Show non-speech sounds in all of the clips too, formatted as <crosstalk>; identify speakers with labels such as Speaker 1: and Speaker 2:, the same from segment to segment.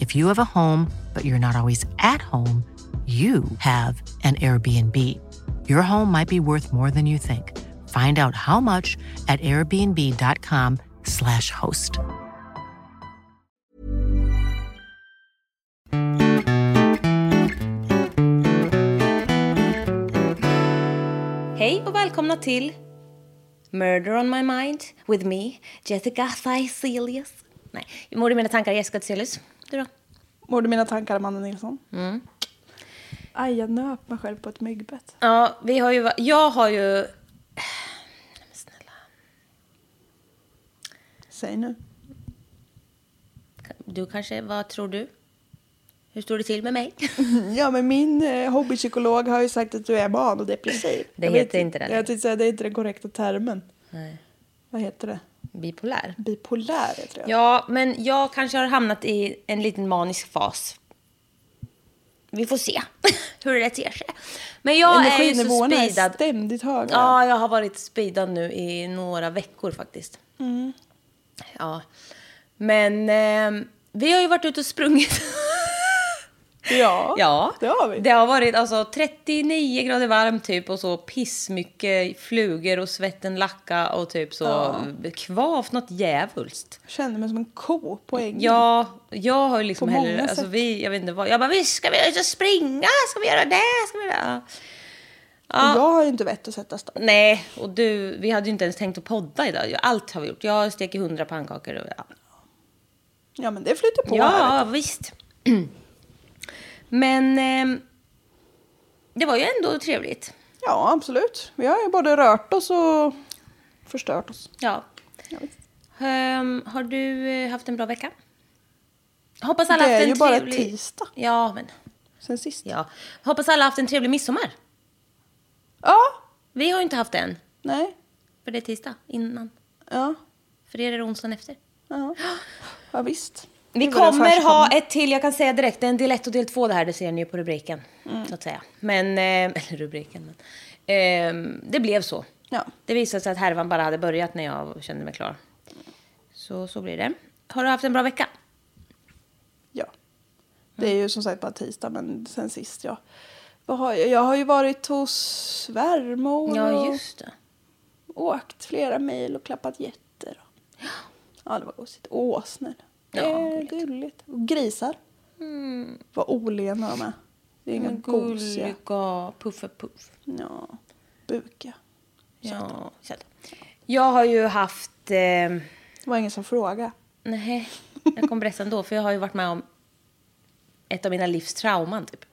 Speaker 1: If you have a home, but you're not always at home, you have an Airbnb. Your home might be worth more than you think. Find out how much at airbnb.com/slash host.
Speaker 2: Hej och välkomna till Murder on my mind with me, Jessica Thyselius. Nej, mord i mina tankar, Jessica Thyselius. Du då?
Speaker 3: Mord i mina tankar, Amanda Nilsson. Mm. Aj, jag nöp mig själv på ett myggbett.
Speaker 2: Ja, vi har ju... Jag har ju... Men snälla.
Speaker 3: Säg nu.
Speaker 2: Du kanske, vad tror du? Hur står det till med mig? <laughs>
Speaker 3: ja, men min eh, hobbypsykolog har ju sagt att du är manodepressiv.
Speaker 2: Det heter inte det.
Speaker 3: Jag tänkte säga, det är inte den korrekta termen.
Speaker 2: Nej.
Speaker 3: Vad heter det?
Speaker 2: Bipolär.
Speaker 3: Bipolär heter det.
Speaker 2: Ja, men jag kanske har hamnat i en liten manisk fas. Vi får se <laughs> hur det ter sig. Men jag är ju så speedad.
Speaker 3: är ständigt höga.
Speaker 2: Ja, jag har varit speedad nu i några veckor faktiskt.
Speaker 3: Mm.
Speaker 2: Ja. Men eh, vi har ju varit ute och sprungit. <laughs>
Speaker 3: Ja,
Speaker 2: ja,
Speaker 3: det har vi.
Speaker 2: Det har varit alltså 39 grader varmt typ och så pissmycket flugor och svetten lacka och typ så ja. kvavt något djävulskt.
Speaker 3: Jag kände mig som en ko på ängen.
Speaker 2: Ja, jag har ju liksom heller, alltså vi, jag vet inte vad, jag bara visst ska vi ut och springa, ska vi göra det, ska vi göra
Speaker 3: Ja. jag har ju inte vett att sätta stopp.
Speaker 2: Nej, och du, vi hade ju inte ens tänkt att podda idag. Allt har vi gjort. Jag steker hundra pannkakor och ja.
Speaker 3: Ja, men det flyter på
Speaker 2: Ja,
Speaker 3: här.
Speaker 2: visst. <clears throat> Men eh, det var ju ändå trevligt.
Speaker 3: Ja, absolut. Vi har ju både rört oss och förstört oss.
Speaker 2: Ja. um, har du eh, haft en bra vecka? Hoppas alla
Speaker 3: det
Speaker 2: haft
Speaker 3: en
Speaker 2: är ju
Speaker 3: bara
Speaker 2: trevlig...
Speaker 3: tisdag.
Speaker 2: Ja, men...
Speaker 3: Sen sist.
Speaker 2: Ja. Hoppas alla haft en trevlig midsommar.
Speaker 3: Ja.
Speaker 2: Vi har ju inte haft det än.
Speaker 3: Nej.
Speaker 2: För det är tisdag innan.
Speaker 3: Ja.
Speaker 2: För er är det onsdagen efter.
Speaker 3: Ja, ja visst.
Speaker 2: Vi kommer ha ett till, jag kan säga direkt, det är en del 1 och del 2 det här, det ser ni ju på rubriken. Mm. Så att säga. Men, eh, <laughs> eller rubriken, men. Eh, det blev så.
Speaker 3: Ja.
Speaker 2: Det visade sig att härvan bara hade börjat när jag kände mig klar. Så, så blir det. Har du haft en bra vecka?
Speaker 3: Ja. Det är ju som sagt bara tisdag, men sen sist ja. Vad har jag? jag har ju varit hos svärmor
Speaker 2: Ja, just det.
Speaker 3: och åkt flera mil och klappat getter. Ja, det var gosigt. Åsnor. Ja, eh, gulligt. Och grisar.
Speaker 2: Mm.
Speaker 3: Vad olena de är. Det är inga gosiga.
Speaker 2: Gulliga Puffe Puff.
Speaker 3: Ja, buka.
Speaker 2: Ja, Jag har ju haft... Eh... Det
Speaker 3: var ingen som frågade.
Speaker 2: Nej, jag kommer berätta ändå. För jag har ju varit med om ett av mina livs trauman, typ.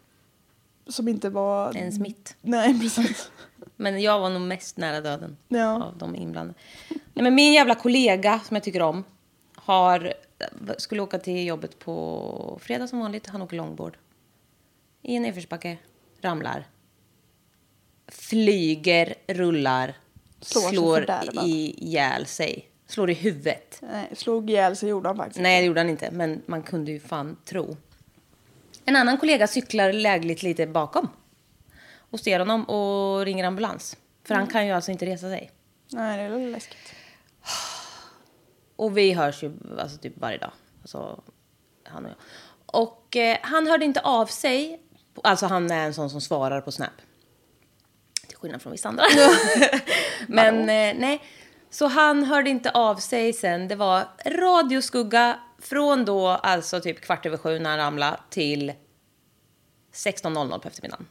Speaker 3: Som inte var...
Speaker 2: En smitt.
Speaker 3: Nej, precis.
Speaker 2: Men jag var nog mest nära döden
Speaker 3: ja.
Speaker 2: av de inblandade. Nej, men min jävla kollega, som jag tycker om, har skulle åka till jobbet på fredag som vanligt. Han åker långbord. I en nedförsbacke. Ramlar. Flyger, rullar. Slår, slår ihjäl sig. Slår i huvudet.
Speaker 3: Nej, slog ihjäl sig gjorde han faktiskt
Speaker 2: Nej, det gjorde han inte. Men man kunde ju fan tro. En annan kollega cyklar lägligt lite bakom. Och ser honom och ringer ambulans. För han kan ju alltså inte resa sig.
Speaker 3: Nej, det är läskigt.
Speaker 2: Och vi hörs ju alltså, typ varje dag. Alltså, han och jag. Och eh, han hörde inte av sig. Alltså han är en sån som svarar på Snap. Till skillnad från vissa andra. <laughs> Men eh, nej. Så han hörde inte av sig sen. Det var radioskugga från då alltså typ kvart över sju när han ramlade till 16.00 på eftermiddagen.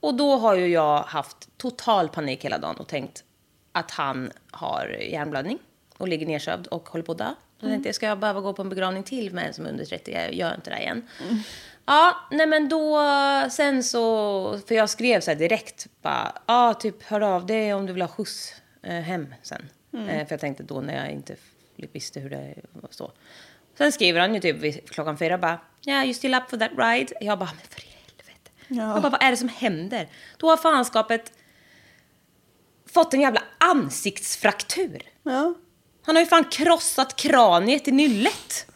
Speaker 2: Och då har ju jag haft total panik hela dagen och tänkt att han har hjärnblödning och ligger nedsövd och håller på att dö. Tänkte jag, ska jag behöva gå på en begravning till med en som är under 30? Jag gör inte det igen. Ja, nej men då, sen så, för jag skrev så här direkt, bara, ja typ hör av dig om du vill ha skjuts eh, hem sen. Eh, för jag tänkte då när jag inte visste hur det var så. Sen skriver han ju typ klockan fyra bara, ja yeah, you still up for that ride? Jag bara, men för helvete.
Speaker 3: Ja.
Speaker 2: Jag bara, vad är det som händer? Då har fanskapet fått en jävla ansiktsfraktur.
Speaker 3: Ja.
Speaker 2: Han har ju fan krossat kraniet i nyllet.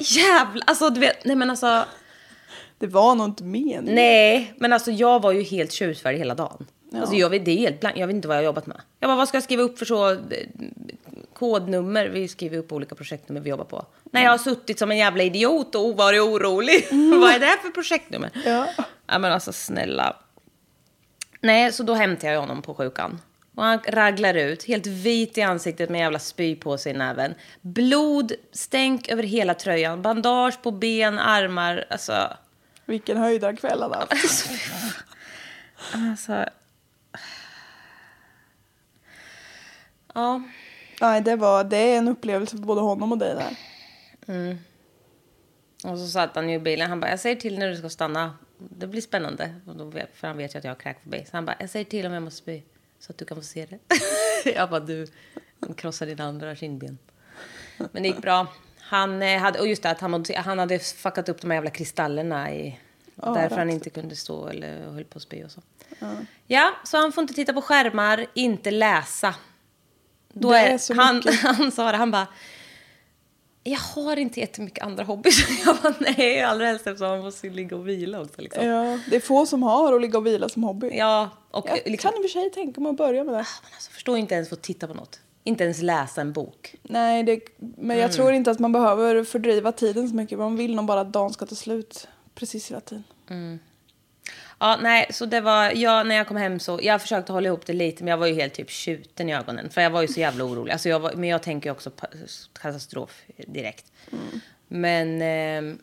Speaker 2: Jävla, alltså du vet, nej men alltså.
Speaker 3: Det var nog inte meningen.
Speaker 2: Nej, men alltså jag var ju helt tjusfärdig hela dagen.
Speaker 3: Ja.
Speaker 2: Alltså jag vet, det är helt blank, jag vet inte vad jag har jobbat med. Jag bara, vad ska jag skriva upp för så eh, kodnummer? Vi skriver upp olika projektnummer vi jobbar på. När jag har suttit som en jävla idiot och varit orolig. <laughs> vad är det här för projektnummer?
Speaker 3: Ja.
Speaker 2: Ja men alltså snälla. Nej, så då hämtade jag honom på sjukan. Och han raglar ut, helt vit i ansiktet med en jävla spypåse i näven. Blod, stänk över hela tröjan, bandage på ben, armar. Alltså,
Speaker 3: Vilken höjdarkväll han haft.
Speaker 2: alltså... Ja,
Speaker 3: Nej, det, var, det är en upplevelse för både honom och dig där.
Speaker 2: och så satt han ju i bilen. Han bara, jag säger till när du ska stanna. Det blir spännande. För han vet ju att jag har kräkfobi. Så han bara, jag säger till om jag måste spy. Så att du kan få se det. <laughs> jag bara, du krossar dina andra kindben. Men det gick bra. Han eh, hade, och just det, att han, han hade fuckat upp de här jävla kristallerna i... därför han inte kunde stå eller höll på att spy och så. Ja, så han får inte titta på skärmar, inte läsa. Då
Speaker 3: Det
Speaker 2: är,
Speaker 3: är så
Speaker 2: han,
Speaker 3: mycket. <laughs>
Speaker 2: han sa det, han bara... Jag har inte jättemycket andra hobbys. <laughs> Jag bara, nej, allra helst eftersom han måste ligga och vila också. Liksom. Ja,
Speaker 3: Ja, det är få som har att ligga och vila som hobby.
Speaker 2: Och
Speaker 3: Jag
Speaker 2: liksom,
Speaker 3: kan i och för sig tänka mig att börja med det.
Speaker 2: men alltså, förstår inte ens få titta på något. Inte ens läsa en bok.
Speaker 3: Nej, det, men
Speaker 2: Mm.
Speaker 3: jag tror inte att man behöver fördriva tiden så mycket. Man vill nog bara att dagen ska ta slut precis hela tiden.
Speaker 2: Ja, nej, så det var, jag, när jag kom hem så, jag försökte hålla ihop det lite, men jag var ju helt typ tjuten i ögonen. För jag var ju så jävla orolig. Alltså jag var, men jag tänker ju också katastrof direkt. Men, ehm,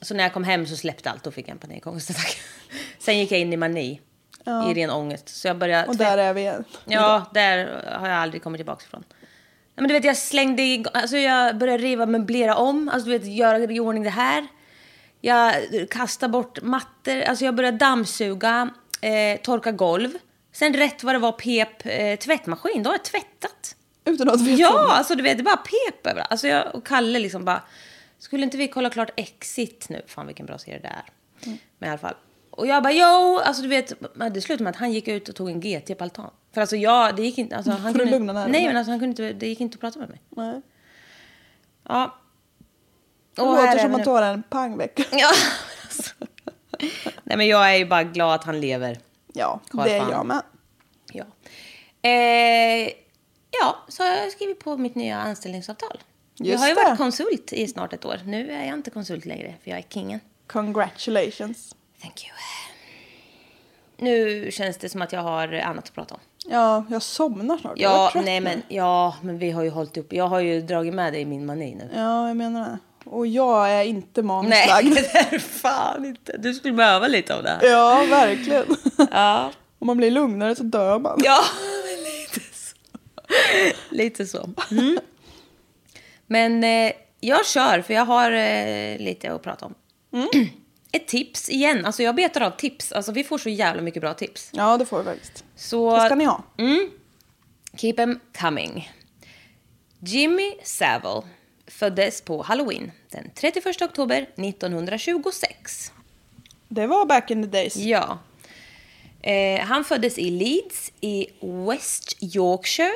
Speaker 2: så när jag kom hem så släppte allt, då fick jag en panikångestattack. <laughs> Sen gick jag in i mani, i ren ångest. Så jag började...
Speaker 3: Och där är vi igen.
Speaker 2: Ja, där har jag aldrig kommit tillbaka ifrån. Men du vet, jag slängde igång, alltså jag började riva, möblera om, alltså du vet, göra i ordning det här. Jag kastade bort mattor, alltså jag började dammsuga, eh, torka golv. Sen rätt vad det var pep eh, tvättmaskin, då har jag tvättat.
Speaker 3: Utan att veta
Speaker 2: Ja,
Speaker 3: om
Speaker 2: alltså du vet, det bara pep överallt. Alltså jag och Kalle liksom bara, skulle inte vi kolla klart Exit nu? Fan vilken bra serie det är.
Speaker 3: Mm.
Speaker 2: Men i alla fall. Och jag bara, jo, alltså du vet, det slutade med att han gick ut och tog en GT på altan. För alltså jag, det gick inte, alltså <laughs> han kunde,
Speaker 3: lugna.
Speaker 2: Nej men alltså han kunde inte, det gick inte att prata med mig.
Speaker 3: Nej.
Speaker 2: Ja.
Speaker 3: Det
Speaker 2: Och här
Speaker 3: låter som att du har en pangvecka. <laughs>
Speaker 2: Ja, alltså. Nej men jag är ju bara glad att han lever.
Speaker 3: Ja,
Speaker 2: Karl
Speaker 3: det är jag med.
Speaker 2: Ja. Eh, ja, så har jag skrivit på mitt nya anställningsavtal. jag
Speaker 3: Just
Speaker 2: har ju
Speaker 3: det.
Speaker 2: varit konsult i snart ett år. Nu är jag inte konsult längre, för jag är kingen.
Speaker 3: Congratulations.
Speaker 2: Thank you. Nu känns det som att jag har annat att prata om.
Speaker 3: Ja, jag somnar snart. Jag
Speaker 2: Ja, nej men, ja, men vi har ju hållit upp. Jag har ju dragit med dig i min mani nu.
Speaker 3: Ja, jag menar det. Och jag är inte
Speaker 2: Nej,
Speaker 3: manuslagd. <laughs>
Speaker 2: det är fan inte. Du skulle behöva lite av det här.
Speaker 3: Ja, verkligen. <laughs>
Speaker 2: Ja,
Speaker 3: Om man blir lugnare så dör man.
Speaker 2: ja <laughs> lite så. Lite så. Mm. Men eh, jag kör, för jag har eh, lite att prata om. Ett tips igen. Alltså jag betar av tips. Alltså vi får så jävla mycket bra tips.
Speaker 3: Ja, det får vi faktiskt.
Speaker 2: Så
Speaker 3: Det ska ni ha.
Speaker 2: keep them coming. Jimmy Savile föddes på Halloween den 31 oktober 1926.
Speaker 3: Det var back in the days.
Speaker 2: Ja. Eh, han föddes i Leeds i West Yorkshire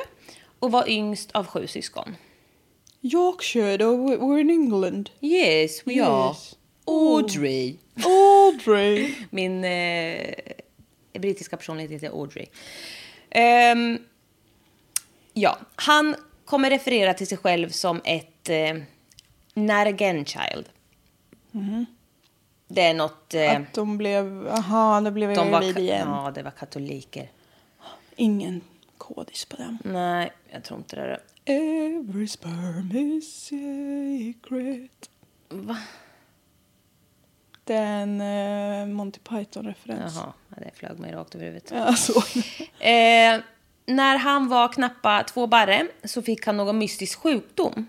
Speaker 2: och var yngst av sju syskon.
Speaker 3: Yorkshire, då we're in England.
Speaker 2: Yes, we are. Audrey.
Speaker 3: Audrey.
Speaker 2: Min eh, brittiska personlighet heter Audrey. Ehm, ja, han kommer referera till sig själv som ett eh, not again child. Det är något... Eh,
Speaker 3: Att de blev, aha, det blev
Speaker 2: de var,
Speaker 3: igen.
Speaker 2: ja, det var katoliker.
Speaker 3: Ingen kodis på dem.
Speaker 2: Nej, jag tror inte det.
Speaker 3: Every sperm is secret.
Speaker 2: Va?
Speaker 3: Det är en eh, Monty Python-referens.
Speaker 2: Jaha, ja, det flög mig rakt över huvudet.
Speaker 3: Ja, så. <laughs>
Speaker 2: Eh, när han var knappa två barre så fick han någon mystisk sjukdom.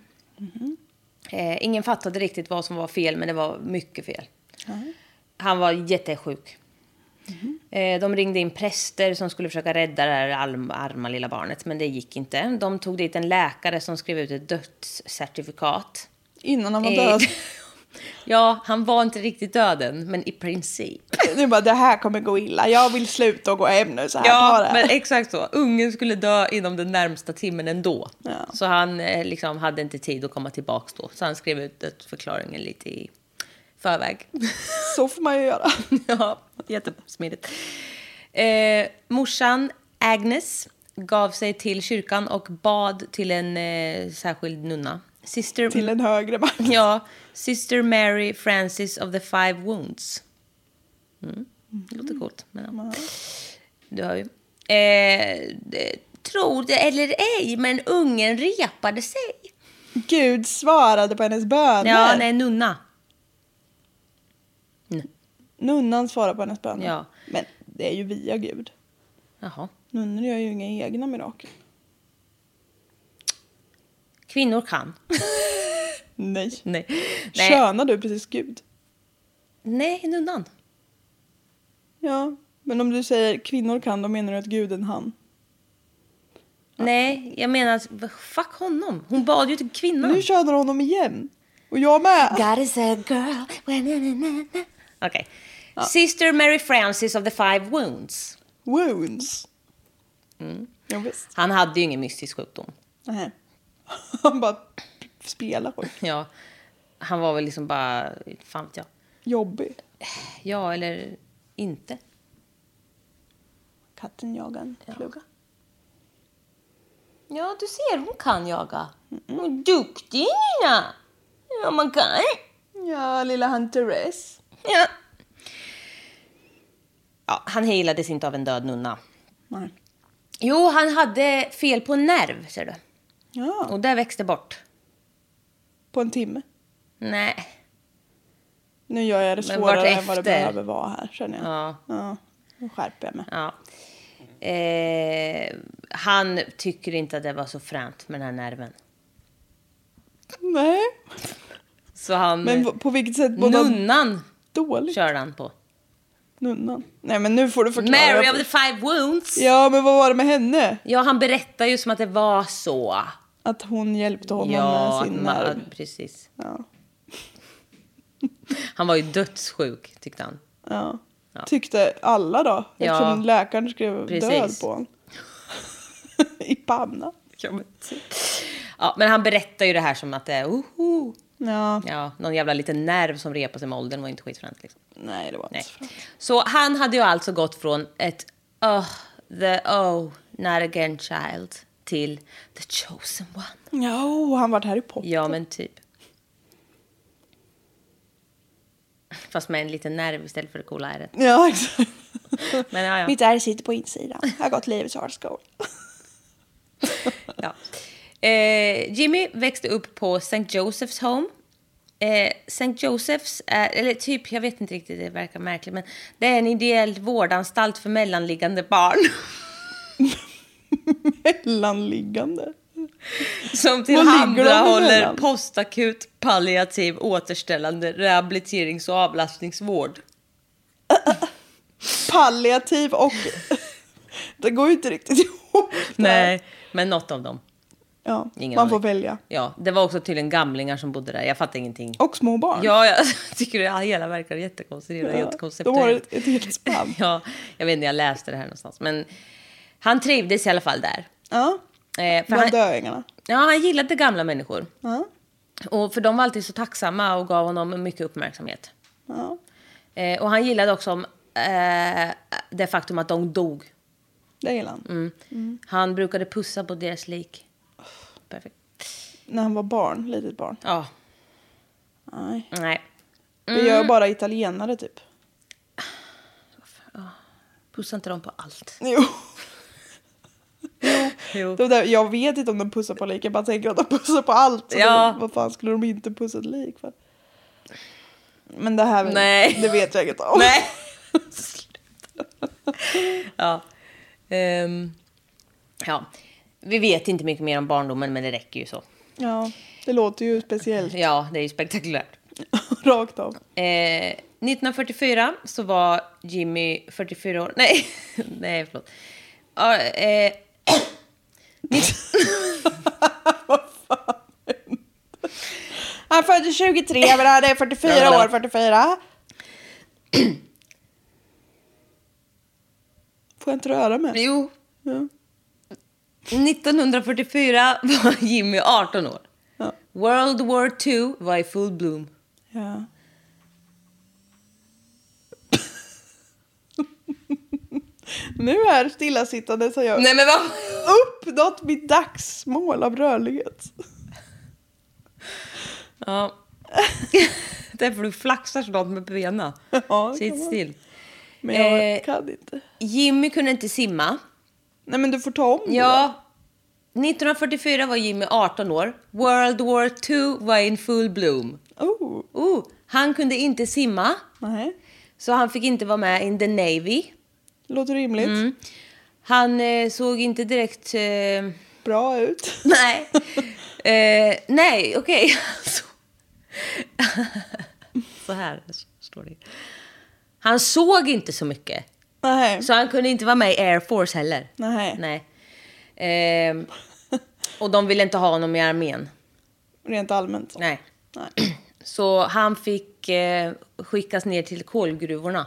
Speaker 2: Eh, ingen fattade riktigt vad som var fel, men det var mycket fel. Han var jättesjuk. Eh, de ringde in präster som skulle försöka rädda det här arm- arma lilla barnet, men det gick inte. De tog dit en läkare som skrev ut ett dödscertifikat.
Speaker 3: Innan han var
Speaker 2: Eh,
Speaker 3: död. <laughs>
Speaker 2: ja, han var inte riktigt döden, men i princip. <laughs>
Speaker 3: Nu bara, det här kommer gå illa. Jag vill sluta och gå hem nu. Så här
Speaker 2: Ja, men exakt så. Ungen skulle dö inom den närmsta timmen ändå.
Speaker 3: Ja.
Speaker 2: Så han eh, liksom hade inte tid att komma tillbaka då. Så han skrev ut förklaringen lite i förväg. <laughs>
Speaker 3: Så får man ju göra. <laughs>
Speaker 2: ja, jättesmidigt. Eh, morsan Agnes gav sig till kyrkan och bad till en eh, särskild nunna. Sister,
Speaker 3: Till en högre makt.
Speaker 2: Ja, Sister Mary Francis of the Five Wounds. Mm. Det låter coolt. Men, ja. Du hör ju. Eh, det- tror det eller ej, men ungen repade sig.
Speaker 3: Gud svarade på hennes böner.
Speaker 2: Ja, nej, nunna.
Speaker 3: Nunnan svarade på hennes böner.
Speaker 2: Ja.
Speaker 3: Men det är ju via Gud.
Speaker 2: Jaha.
Speaker 3: Nunnor gör ju inga egna mirakel.
Speaker 2: Kvinnor kan. <laughs>
Speaker 3: Nej.
Speaker 2: nej. Nej.
Speaker 3: Könar du precis Gud?
Speaker 2: nej, nunnan.
Speaker 3: Ja. Men om du säger kvinnor kan, då menar du att Gud är en han.
Speaker 2: Nej, jag menar att fuck honom. Hon bad ju till kvinnan.
Speaker 3: Nu könar honom igen. Och jag med.
Speaker 2: God is a girl. Okej. Sister Mary Francis of the Five Wounds.
Speaker 3: Wounds.
Speaker 2: Mm.
Speaker 3: Ja.
Speaker 2: Han hade ju ingen mystisk sjukdom.
Speaker 3: Nej. <laughs> Han bara spelar sjuk.
Speaker 2: Ja, han var väl liksom bara, fan vet jag.
Speaker 3: Jobbig.
Speaker 2: Ja, eller inte.
Speaker 3: Katten jagar en fluga.
Speaker 2: Ja, du ser, hon kan jaga. Hon är duktig, Nina. Ja, man kan.
Speaker 3: Ja, lilla Hunteress.
Speaker 2: Ja. Ja, han healades inte av en död nunna.
Speaker 3: Nej.
Speaker 2: Jo, han hade fel på en nerv, ser du.
Speaker 3: Ja,
Speaker 2: Och det växte bort.
Speaker 3: på en timme.
Speaker 2: Nej.
Speaker 3: Nu gör jag det svårare än vad det behöver vara här, känner jag.
Speaker 2: Ja.
Speaker 3: Ja, nu skärper jag mig.
Speaker 2: Ja. Eh, han tycker inte att det var så fränt med den här nerven.
Speaker 3: Nej,
Speaker 2: Så han...
Speaker 3: men på vilket sätt
Speaker 2: nunnan
Speaker 3: dåligt?
Speaker 2: körde han på.
Speaker 3: Nunnan. Nej, men nu får du förklara.
Speaker 2: Mary of the Five Wounds.
Speaker 3: Ja, men vad var det med henne?
Speaker 2: Ja, han berättar ju som att det var så.
Speaker 3: Att hon hjälpte honom
Speaker 2: Ja,
Speaker 3: med sin nerv.
Speaker 2: precis.
Speaker 3: Ja. <laughs>
Speaker 2: Han var ju dödssjuk, tyckte han.
Speaker 3: Ja.
Speaker 2: Ja.
Speaker 3: Tyckte alla då?
Speaker 2: Ja.
Speaker 3: Eftersom läkaren skrev
Speaker 2: Precis.
Speaker 3: död på honom. <laughs> I pannan.
Speaker 2: Ja men, ja, men han berättar ju det här som att det är oho.
Speaker 3: Ja.
Speaker 2: Ja, någon jävla liten nerv som repar sig med åldern var inte skitfränt. Liksom.
Speaker 3: Nej, det var
Speaker 2: Nej.
Speaker 3: inte så bra.
Speaker 2: Så han hade ju alltså gått från ett oh, the oh, not again child till the chosen one.
Speaker 3: Ja, och han vart här i potten.
Speaker 2: Ja, men typ. Fast med en liten nerv istället för det coola ärret.
Speaker 3: Ja, exakt. <laughs>
Speaker 2: Men ja, ja.
Speaker 3: Mitt ärr sitter på insidan. Jag har gått livets hard school.
Speaker 2: ja. Eh, Jimmy växte upp på St. Joseph's Home. Eh, St. Joseph's är, eller typ, jag vet inte riktigt, det verkar märkligt, men det är en ideell vårdanstalt för mellanliggande barn. <laughs>
Speaker 3: Mellanliggande.
Speaker 2: Som tillhandahåller postakut, palliativ, återställande, rehabiliterings och avlastningsvård. <laughs>
Speaker 3: Palliativ och... <laughs> det går ju inte riktigt ihop.
Speaker 2: Nej, men något av dem.
Speaker 3: Ja,
Speaker 2: Ingen
Speaker 3: man
Speaker 2: aning.
Speaker 3: får välja.
Speaker 2: Ja, det var också tydligen gamlingar som bodde där. Jag fattar ingenting.
Speaker 3: Och små barn.
Speaker 2: Ja, jag <laughs> tycker det hela verkar jättekonstigt.
Speaker 3: Ja,
Speaker 2: jättekonceptuellt.
Speaker 3: de har ett, ett helt spann. <laughs>
Speaker 2: Ja, jag vet inte, jag läste det här någonstans. Men han trivdes i alla fall där.
Speaker 3: Ja,
Speaker 2: Eh,
Speaker 3: bland
Speaker 2: han,
Speaker 3: döingarna.
Speaker 2: ja, han gillade gamla människor.
Speaker 3: Ja.
Speaker 2: Och för de var alltid så tacksamma och gav honom mycket uppmärksamhet.
Speaker 3: Ja,
Speaker 2: Eh, och han gillade också eh, det faktum att de dog.
Speaker 3: det gillar han.
Speaker 2: Mm. Han brukade pussa på deras lik. Perfekt.
Speaker 3: När han var barn, litet barn.
Speaker 2: Ja,
Speaker 3: Nej.
Speaker 2: nej.
Speaker 3: Det gör bara italienare typ.
Speaker 2: Pussa inte dem på allt.
Speaker 3: Jo.
Speaker 2: Jo.
Speaker 3: De där, jag vet inte om de pussar på lik, jag bara tänker att de pussar på allt.
Speaker 2: Ja.
Speaker 3: de, vad fan skulle de inte pussa ett lik för? Men det här
Speaker 2: Nej.
Speaker 3: det vet jag inget om.
Speaker 2: Nej. <laughs> ja. Ehm, ja. Vi vet inte mycket mer om barndomen, men det räcker ju så.
Speaker 3: Ja, det låter ju speciellt.
Speaker 2: Ja, det är ju spektakulärt. <laughs>
Speaker 3: Rakt av.
Speaker 2: Eh, 1944 så var Jimmy 44 år. Nej, <laughs> nej förlåt. Ja, eh, <laughs>
Speaker 3: Han föddes 23, men han är 44
Speaker 2: Ja,
Speaker 3: år, 44. <clears throat> Får jag inte röra mig?
Speaker 2: jo,
Speaker 3: Ja.
Speaker 2: 1944 var <laughs> Jimmy 18 år.
Speaker 3: Ja.
Speaker 2: World War II var i full bloom.
Speaker 3: Ja. <laughs> nu är stillasittande så jag
Speaker 2: Nej men vad?
Speaker 3: uppnått mitt dagsmål av rörlighet.
Speaker 2: Ja. <laughs> Därför du flaxar sådant med benen.
Speaker 3: Ja,
Speaker 2: Sitt still.
Speaker 3: Men jag
Speaker 2: Eh,
Speaker 3: kan inte.
Speaker 2: Jimmy kunde inte simma.
Speaker 3: Nej men du får ta om det
Speaker 2: Ja. 1944 var Jimmy 18 år. World War II var in full bloom.
Speaker 3: Oh,
Speaker 2: Oh, han kunde inte simma,
Speaker 3: nej.
Speaker 2: så han fick inte vara med in the Navy.
Speaker 3: Låter rimligt.
Speaker 2: Mm. Han eh, såg inte direkt... Eh,
Speaker 3: Bra ut. <laughs>
Speaker 2: nej, eh, nej, okej. Så. <laughs> så här står det. Han såg inte så mycket,
Speaker 3: Nej.
Speaker 2: så han kunde inte vara med i Air Force heller.
Speaker 3: Nej.
Speaker 2: Nej. Ehm, och de ville inte ha honom i armén.
Speaker 3: Rent allmänt.
Speaker 2: Nej.
Speaker 3: Nej. <clears throat>
Speaker 2: Så han fick eh, skickas ner till kolgruvorna.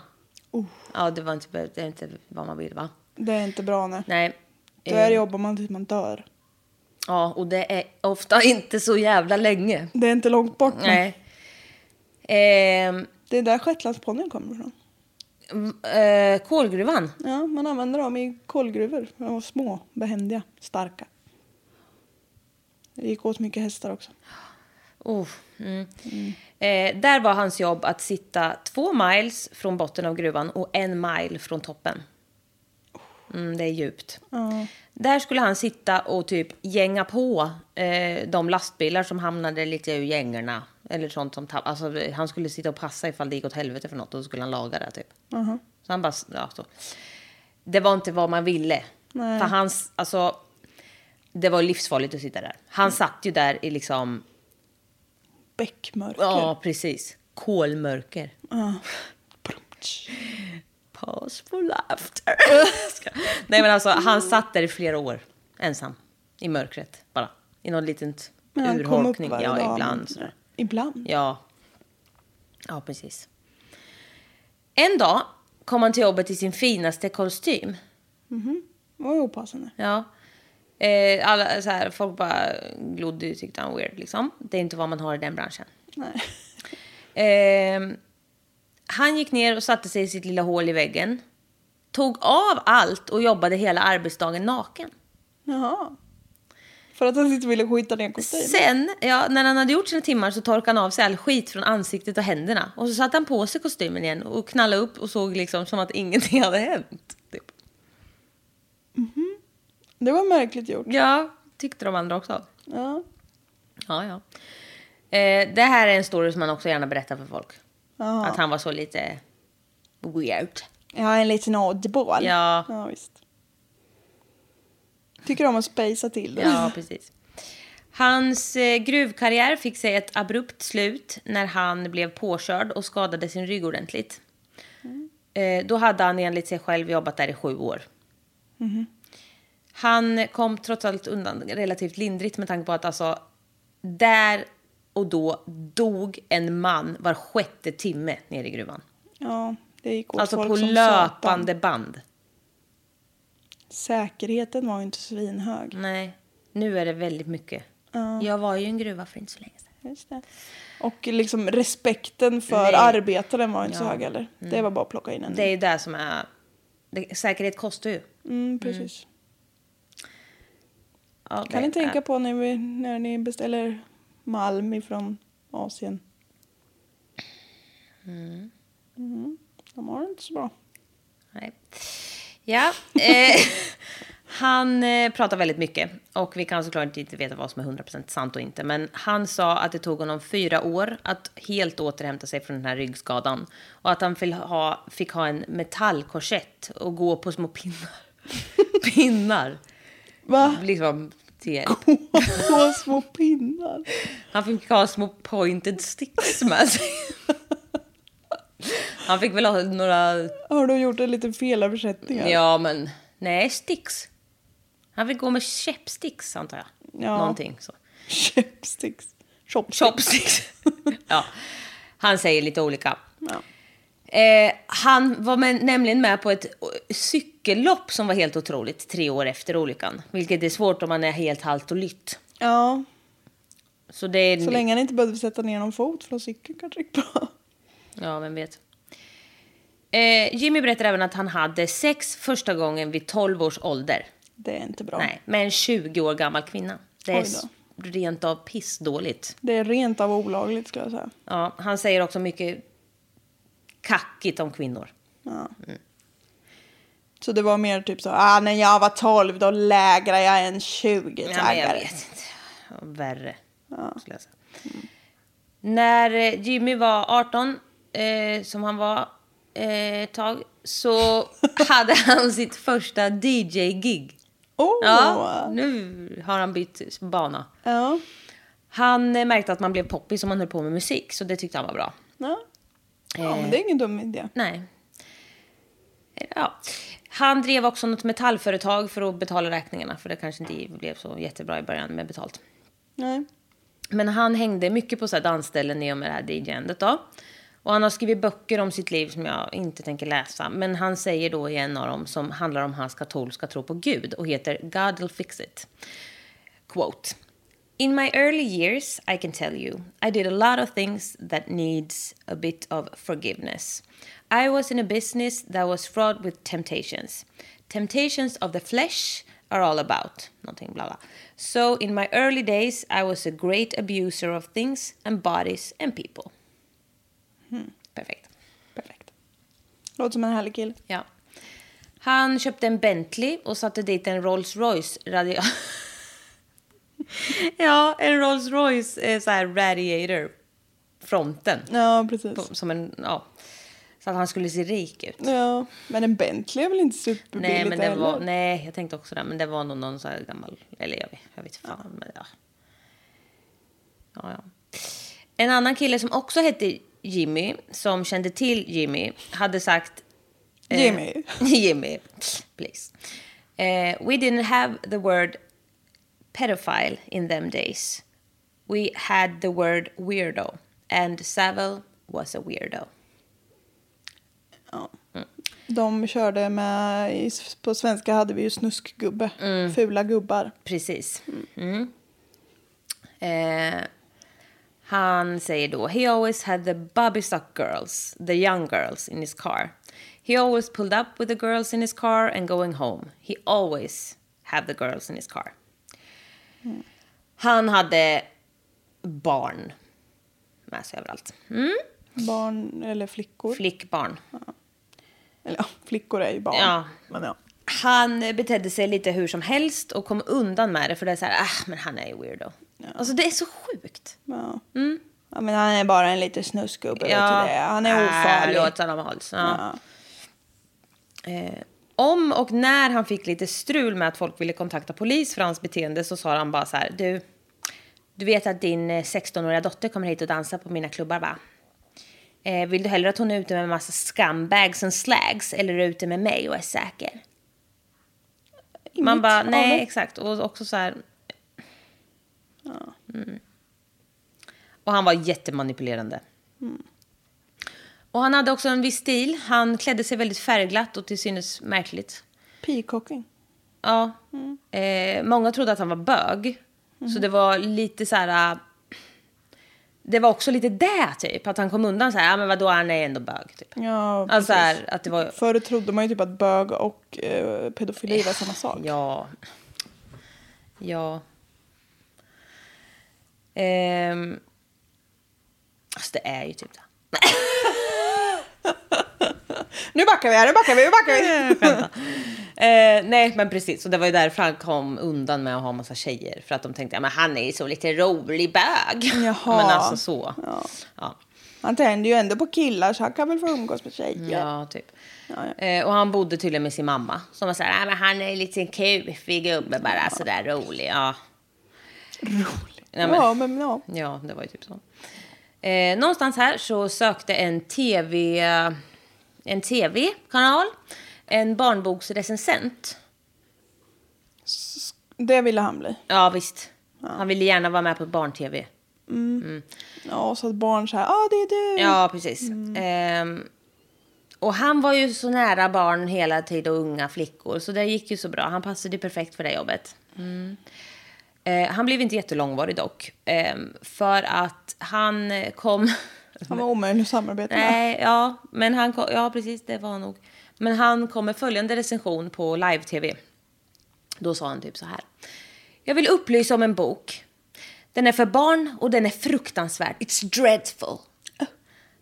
Speaker 3: Oh.
Speaker 2: Ja, det var inte, det är inte vad man vill, va?
Speaker 3: Det är inte bra nej.
Speaker 2: Nej.
Speaker 3: Där
Speaker 2: Eh,
Speaker 3: jobbar man tills man dör.
Speaker 2: Ja, och det är ofta <laughs> inte så jävla länge.
Speaker 3: Det är inte långt bort.
Speaker 2: Nej. Ehm,
Speaker 3: Det är där shetlandsponnyn kommer ifrån.
Speaker 2: Eh, kolgruvan.
Speaker 3: Ja, man använder dem i kolgruvor. De var små, behändiga, starka. Det gick åt mycket hästar också.
Speaker 2: Oh, mm. Eh, där var hans jobb att sitta två miles från botten av gruvan och en mile från toppen. Mm, det är djupt.
Speaker 3: Ja.
Speaker 2: Där skulle han sitta och typ gänga på eh, de lastbilar som hamnade lite ur gängorna. Eller sånt som tapp- alltså, Han skulle sitta och passa ifall det gick åt helvete för något och då skulle han laga det typ.
Speaker 3: Aha.
Speaker 2: Så han bara, ja så. Det var inte vad man ville.
Speaker 3: Nej.
Speaker 2: För hans, alltså. Det var livsfarligt att sitta där. Han satt ju där i liksom,
Speaker 3: Bäckmörker.
Speaker 2: ja precis, kolmörker.
Speaker 3: Ja. <laughs> Brumtsch.
Speaker 2: Pause for laughter. <laughs> Nej men alltså han satt där i flera år ensam i mörkret bara. I någon liten
Speaker 3: Men han kom upp
Speaker 2: urholkning.
Speaker 3: varje
Speaker 2: Ja,
Speaker 3: dag,
Speaker 2: ibland
Speaker 3: men-
Speaker 2: sådär.
Speaker 3: Ibland?
Speaker 2: Ja. Ja, precis. En dag kom han till jobbet i sin finaste kostym.
Speaker 3: Var ju opassande.
Speaker 2: Ja. Eh, alla, så här, folk bara glodde och tyckte han var weird. Liksom. Det är inte vad man har i den branschen.
Speaker 3: Nej.
Speaker 2: Eh, han gick ner och satte sig i sitt lilla hål i väggen. Tog av allt och jobbade hela arbetsdagen naken.
Speaker 3: Jaha. För att han inte ville skita ner kostymen?
Speaker 2: Sen, ja, när han hade gjort sina timmar så torkade han av sig all skit från ansiktet och händerna. Och så satte han på sig kostymen igen och knallade upp och såg liksom som att ingenting hade hänt. Typ.
Speaker 3: Det var märkligt gjort.
Speaker 2: Ja, tyckte de andra också.
Speaker 3: Ja.
Speaker 2: Ja, ja. Eh, det här är en story som man också gärna berättar för folk.
Speaker 3: Jaha.
Speaker 2: Att han var så lite weird.
Speaker 3: Ja, en liten oddball.
Speaker 2: Ja.
Speaker 3: Ja, visst. Tycker om att spacea till det.
Speaker 2: Ja, precis. Hans eh, gruvkarriär fick sig ett abrupt slut när han blev påkörd och skadade sin rygg ordentligt. Eh, då hade han enligt sig själv jobbat där i sju år. Han kom trots allt undan relativt lindrigt med tanke på att alltså, där och då dog en man var sjätte timme nere i gruvan.
Speaker 3: Ja, det gick åt
Speaker 2: Alltså
Speaker 3: folk
Speaker 2: på
Speaker 3: som
Speaker 2: löpande
Speaker 3: satan.
Speaker 2: band.
Speaker 3: Säkerheten var ju inte svinhög.
Speaker 2: Nej, nu är det väldigt mycket.
Speaker 3: Ja.
Speaker 2: Jag var ju i en gruva för inte så länge sedan.
Speaker 3: Just det. Och liksom respekten för
Speaker 2: Nej.
Speaker 3: arbetaren var inte så
Speaker 2: Ja.
Speaker 3: hög heller. Det var bara att plocka in en.
Speaker 2: Det är ju det som är... Det, säkerhet kostar ju.
Speaker 3: Mm, precis.
Speaker 2: Ja,
Speaker 3: Kan
Speaker 2: det
Speaker 3: ni tänka på när, vi, när ni beställer malm ifrån Asien? Mm. De har det inte så bra.
Speaker 2: Nej. Ja, eh, <laughs> han eh, pratar väldigt mycket och vi kan såklart inte veta vad som är 100% sant och inte. Men han sa att det tog honom fyra år att helt återhämta sig från den här ryggskadan. Och att han fick ha, fick ha en metallkorsett och gå på små pinnar. <laughs> pinnar.
Speaker 3: Va?
Speaker 2: Liksom till
Speaker 3: Två små pinnar.
Speaker 2: Han fick ha små pointed sticks med sig. <laughs> Han fick väl ha några
Speaker 3: Har du gjort en liten felöversättning?
Speaker 2: Ja, men nej, sticks. Han vill gå med käppsticks, antar jag.
Speaker 3: Ja.
Speaker 2: Någonting så.
Speaker 3: Chopsticks. Chopsticks.
Speaker 2: Chopsticks. <laughs> ja. Han säger lite olika.
Speaker 3: Ja.
Speaker 2: Eh, han var med, nämligen med på ett cykellopp som var helt otroligt tre år efter olyckan. Vilket är svårt om man är helt halt och lytt.
Speaker 3: ja,
Speaker 2: Så det är...
Speaker 3: så länge han inte behövde sätta ner någon fot för att cykeln kanske gick bra.
Speaker 2: Ja, vem vet. Eh, Jimmy berättar även att han hade sex första gången vid 12 års ålder.
Speaker 3: Det är inte bra.
Speaker 2: Nej, med en 20 år gammal kvinna. Det är rent av pissdåligt.
Speaker 3: Det är rent av olagligt ska jag säga.
Speaker 2: Ja, han säger också mycket kackigt om kvinnor.
Speaker 3: Så det var mer typ så, ah, när jag var 12 då lägrade jag en 20
Speaker 2: Ja, men jag
Speaker 3: taggare.
Speaker 2: vet inte. Ja, Värre, skulle jag säga. När eh, Jimmy var 18, eh, som han var eh, tag, så <laughs> hade han sitt första DJ-gig.
Speaker 3: Oh.
Speaker 2: Ja, nu har han bytt bana.
Speaker 3: Ja.
Speaker 2: Han eh, märkte att man blev poppis om man höll på med musik, så det tyckte han var bra.
Speaker 3: Ja. ja, men det är ingen dum idé.
Speaker 2: Nej. Ja. Han drev också något metallföretag för att betala räkningarna, för det kanske inte blev så jättebra i början med betalt.
Speaker 3: Nej.
Speaker 2: Men han hängde mycket på så här dansställen i och med det här DJ-andet då. Och han har skrivit böcker om sitt liv som jag inte tänker läsa. Men han säger då i en av dem som handlar om hans katolska tro på Gud och heter God will fix it. Quote. In my early years, I can tell you, I did a lot of things that needs a bit of forgiveness. I was in a business that was fraught with temptations. Temptations of the flesh are all about någonting bla bla. So in my early days I was a great abuser of things and bodies and people. Perfekt.
Speaker 3: Perfekt. Låter som en härlig kille.
Speaker 2: Ja. Han köpte en Bentley och satte dit en Rolls Royce radio... <laughs> ja, en Rolls Royce eh, så här radiator. Fronten.
Speaker 3: Ja, precis.
Speaker 2: På- Som en, ja. Så att han skulle se rik ut.
Speaker 3: Ja, men en Bentley är väl inte superbilligt
Speaker 2: Nej, men det
Speaker 3: heller?
Speaker 2: var, nej, jag tänkte också det. Men det var nog någon så här gammal... Eller jag vet, jag vet fan. Men ja. Ja, ja. En annan kille som också hette Jimmy, som kände till Jimmy, hade sagt... eh,
Speaker 3: Jimmy. <laughs>
Speaker 2: Jimmy, please. Eh, we didn't have the word pedophile in them days. We had the word weirdo. And Savile was a weirdo.
Speaker 3: Ja. De körde med, på svenska hade vi ju snuskgubbe. Fula gubbar.
Speaker 2: Precis. Mm. Eh, han säger då, he always had the bobby sock girls, the young girls in his car. He always pulled up with the girls in his car and going home. He always had the girls in his car. Han hade barn med sig överallt. Mm.
Speaker 3: Barn eller flickor.
Speaker 2: Flickbarn.
Speaker 3: eller ja, flickor är ju barn.
Speaker 2: Ja.
Speaker 3: Men ja.
Speaker 2: Han betedde sig lite hur som helst och kom undan med det för det är så här, ah, men han är ju weirdo. Alltså det är så sjukt.
Speaker 3: Ja. ja, men han är bara en liten snuskgubbe. vet
Speaker 2: Ja.
Speaker 3: det? Han är
Speaker 2: Äh,
Speaker 3: ofarlig.
Speaker 2: låt honom hålls. Ja.
Speaker 3: Ja.
Speaker 2: Eh, om och när han fick lite strul med att folk ville kontakta polis för hans beteende så sa han bara så här, du, du vet att din eh, 16-åriga dotter kommer hit och dansar på mina klubbar va? Eh, vill du hellre att hon är ute med en massa scumbags och slags eller är ute med mig och är säker? Man
Speaker 3: Inget
Speaker 2: bara,
Speaker 3: av
Speaker 2: nej exakt. Och också så här... Mm. Och han var jättemanipulerande. Och han hade också en viss stil. Han klädde sig väldigt färgglatt och till synes märkligt.
Speaker 3: Peacocking.
Speaker 2: Ja. Eh, många trodde att han var bög. Så det var lite så här... äh, det var också lite det, typ. Att han kom undan så här, ja men vadå, han är ändå bög, typ.
Speaker 3: Ja,
Speaker 2: Alltså här, att det var...
Speaker 3: Förr trodde man ju typ att bög och eh, pedofili var samma sak.
Speaker 2: Ja. Ja. Ehm. Alltså det är ju typ det. <laughs>
Speaker 3: Nu backar vi här, nu backar vi, nu backar vi! <laughs>
Speaker 2: Eh, nej, men precis. Och det var ju därför han kom undan med att ha massa tjejer. För att de tänkte, ja, men han är ju så lite rolig bög.
Speaker 3: Jaha.
Speaker 2: Men alltså så.
Speaker 3: Ja.
Speaker 2: Ja,
Speaker 3: Han tänder ju ändå på killar så han kan väl få umgås med tjejer.
Speaker 2: ja typ.
Speaker 3: Ja.
Speaker 2: Eh, och han bodde tydligen med sin mamma. Som var så här, men han är en liten kufig gubbe bara, sådär rolig. Ja.
Speaker 3: Roligt.
Speaker 2: Ja, men-
Speaker 3: Ja, men ja.
Speaker 2: Ja, det var ju typ så. Eh, någonstans här så sökte en tv en tv-kanal en barnboksrecensent.
Speaker 3: Det ville han bli.
Speaker 2: Ja, visst. Han ville gärna vara med på barn-tv.
Speaker 3: Ja, så att barn så här, ja ah, det är du.
Speaker 2: Ja, precis. Ehm, och han var ju så nära barn hela tiden och unga flickor. Så det gick ju så bra. Han passade ju perfekt för det jobbet. Mm. Eh, han blev inte jättelångvarig dock. Ehm, för att han eh, kom...
Speaker 3: Han var omöjlig att samarbeta med.
Speaker 2: Nej, ja, men han kom, ja precis, det var nog. Men han kom med följande recension på live-tv. Då sa han typ så här. Jag vill upplysa om en bok. Den är för barn och den är fruktansvärd. It's dreadful.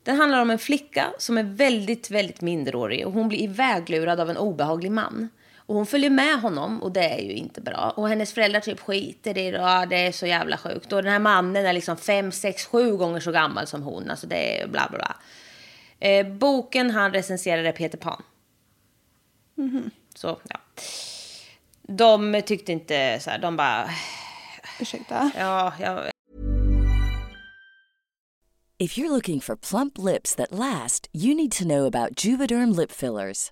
Speaker 2: Den handlar om en flicka som är väldigt, väldigt minderårig och hon blir iväglurad av en obehaglig man. Och hon följer med honom och det är ju inte bra. Och hennes föräldrar typ skiter i det och det är så jävla sjukt. Och den här mannen är liksom fem, sex, sju gånger så gammal som hon. Alltså det är bla bla bla. Eh, boken han recenserade Peter Pan. Så ja. De tyckte inte så här, de bara,
Speaker 3: Ursäkta.
Speaker 2: ja, jag,
Speaker 4: If you're looking for plump lips that last, you need to know about Juvederm lip fillers.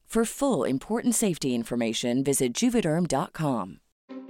Speaker 4: For full important safety information, visit juvederm.com.